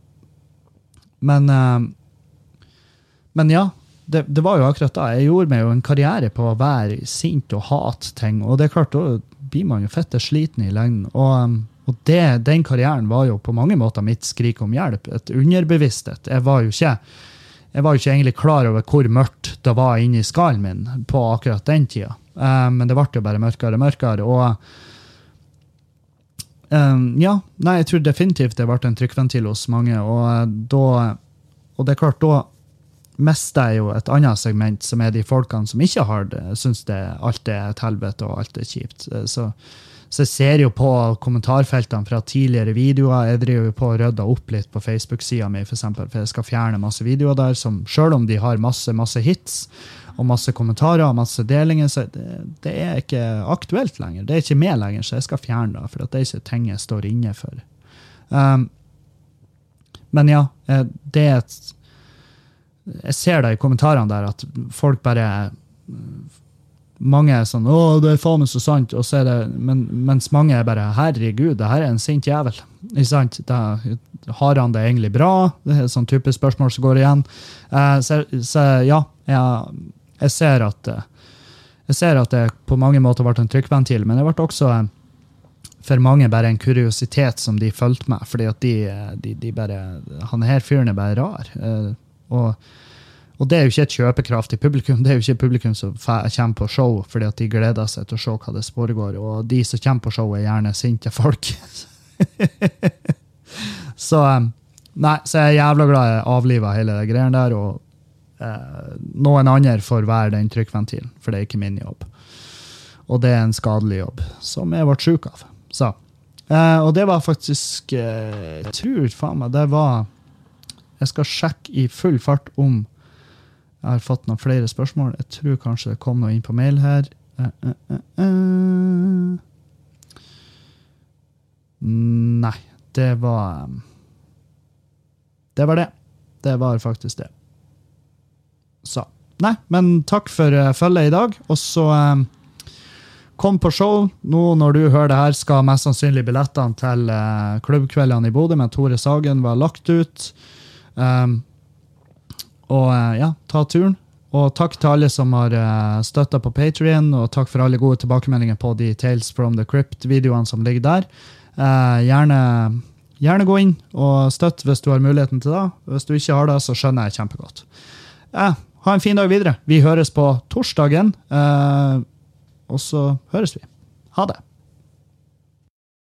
men uh, men ja, det, det var jo akkurat da. Jeg gjorde meg jo en karriere på å være sint og hate ting. Og det er klart, da blir man jo fette sliten i lengden. Og, og det, den karrieren var jo på mange måter mitt skrik om hjelp. Et underbevissthet. Jeg var jo ikke jeg var jo ikke egentlig klar over hvor mørkt det var inni skallen min på akkurat den tida. Eh, men det ble jo bare mørkere og mørkere. Og um, ja, nei, jeg tror definitivt det ble en trykkventil hos mange. Og, eh, da, og det er klart, da mister jeg jo et annet segment, som er de folkene som ikke har det, syns det, alt er et helvete og alt er kjipt. Så, så jeg ser jo på kommentarfeltene fra tidligere videoer. Jeg driver jo på å rydde opp litt på Facebook-sida mi, for, eksempel, for jeg skal fjerne masse videoer der som selv om de har masse, masse hits og masse kommentarer og masse delinger, så det, det er ikke aktuelt lenger. Det er ikke med lenger, så jeg skal fjerne det, for det er ikke ting jeg står inne for. Um, men ja, eh, det er et Jeg ser det i kommentarene der at folk bare mange er sånn 'Å, det er faen meg så sant', det, men, mens mange er bare 'Herregud, det her er en sint jævel'. Ikke sant? Da, har han det egentlig bra? Det er sånn type spørsmål som går igjen. Eh, så, så ja, jeg, jeg ser at eh, jeg ser at det på mange måter ble en trykkventil, men det ble også eh, for mange bare en kuriositet som de fulgte med. fordi at de, de, de bare Han her fyren er bare rar. Eh, og og det er jo ikke et kjøpekraftig publikum. Det er jo ikke publikum som kommer på show fordi at de gleder seg til å se hva det foregår. Og de som kommer på show, er gjerne sinte folk. så Nei, så jeg er jævla glad jeg avliva hele det der, og eh, noen andre får være den trykkventilen, for det er ikke min jobb. Og det er en skadelig jobb, som jeg ble sjuk av. Så. Eh, og det var faktisk eh, Jeg tror faen meg det var Jeg skal sjekke i full fart om jeg har fått noen flere spørsmål. Jeg tror kanskje det kom noe inn på mail her. Eh, eh, eh, eh. Nei, det var Det var det. Det var faktisk det. Så. Nei, men takk for uh, følget i dag. Og så um, kom på show. Nå når du hører det her, skal mest sannsynlig billettene til uh, klubbkveldene i Bodø med Tore Sagen være lagt ut. Um, og uh, ja, ta turen. Og takk til alle som har støtta på Patrion, og takk for alle gode tilbakemeldinger på de Tales from the Crypt-videoene som ligger der. Gjerne, gjerne gå inn og støtt hvis du har muligheten til det. Hvis du ikke har det, så skjønner jeg kjempegodt. Eh, ha en fin dag videre. Vi høres på torsdagen, eh, og så høres vi. Ha det.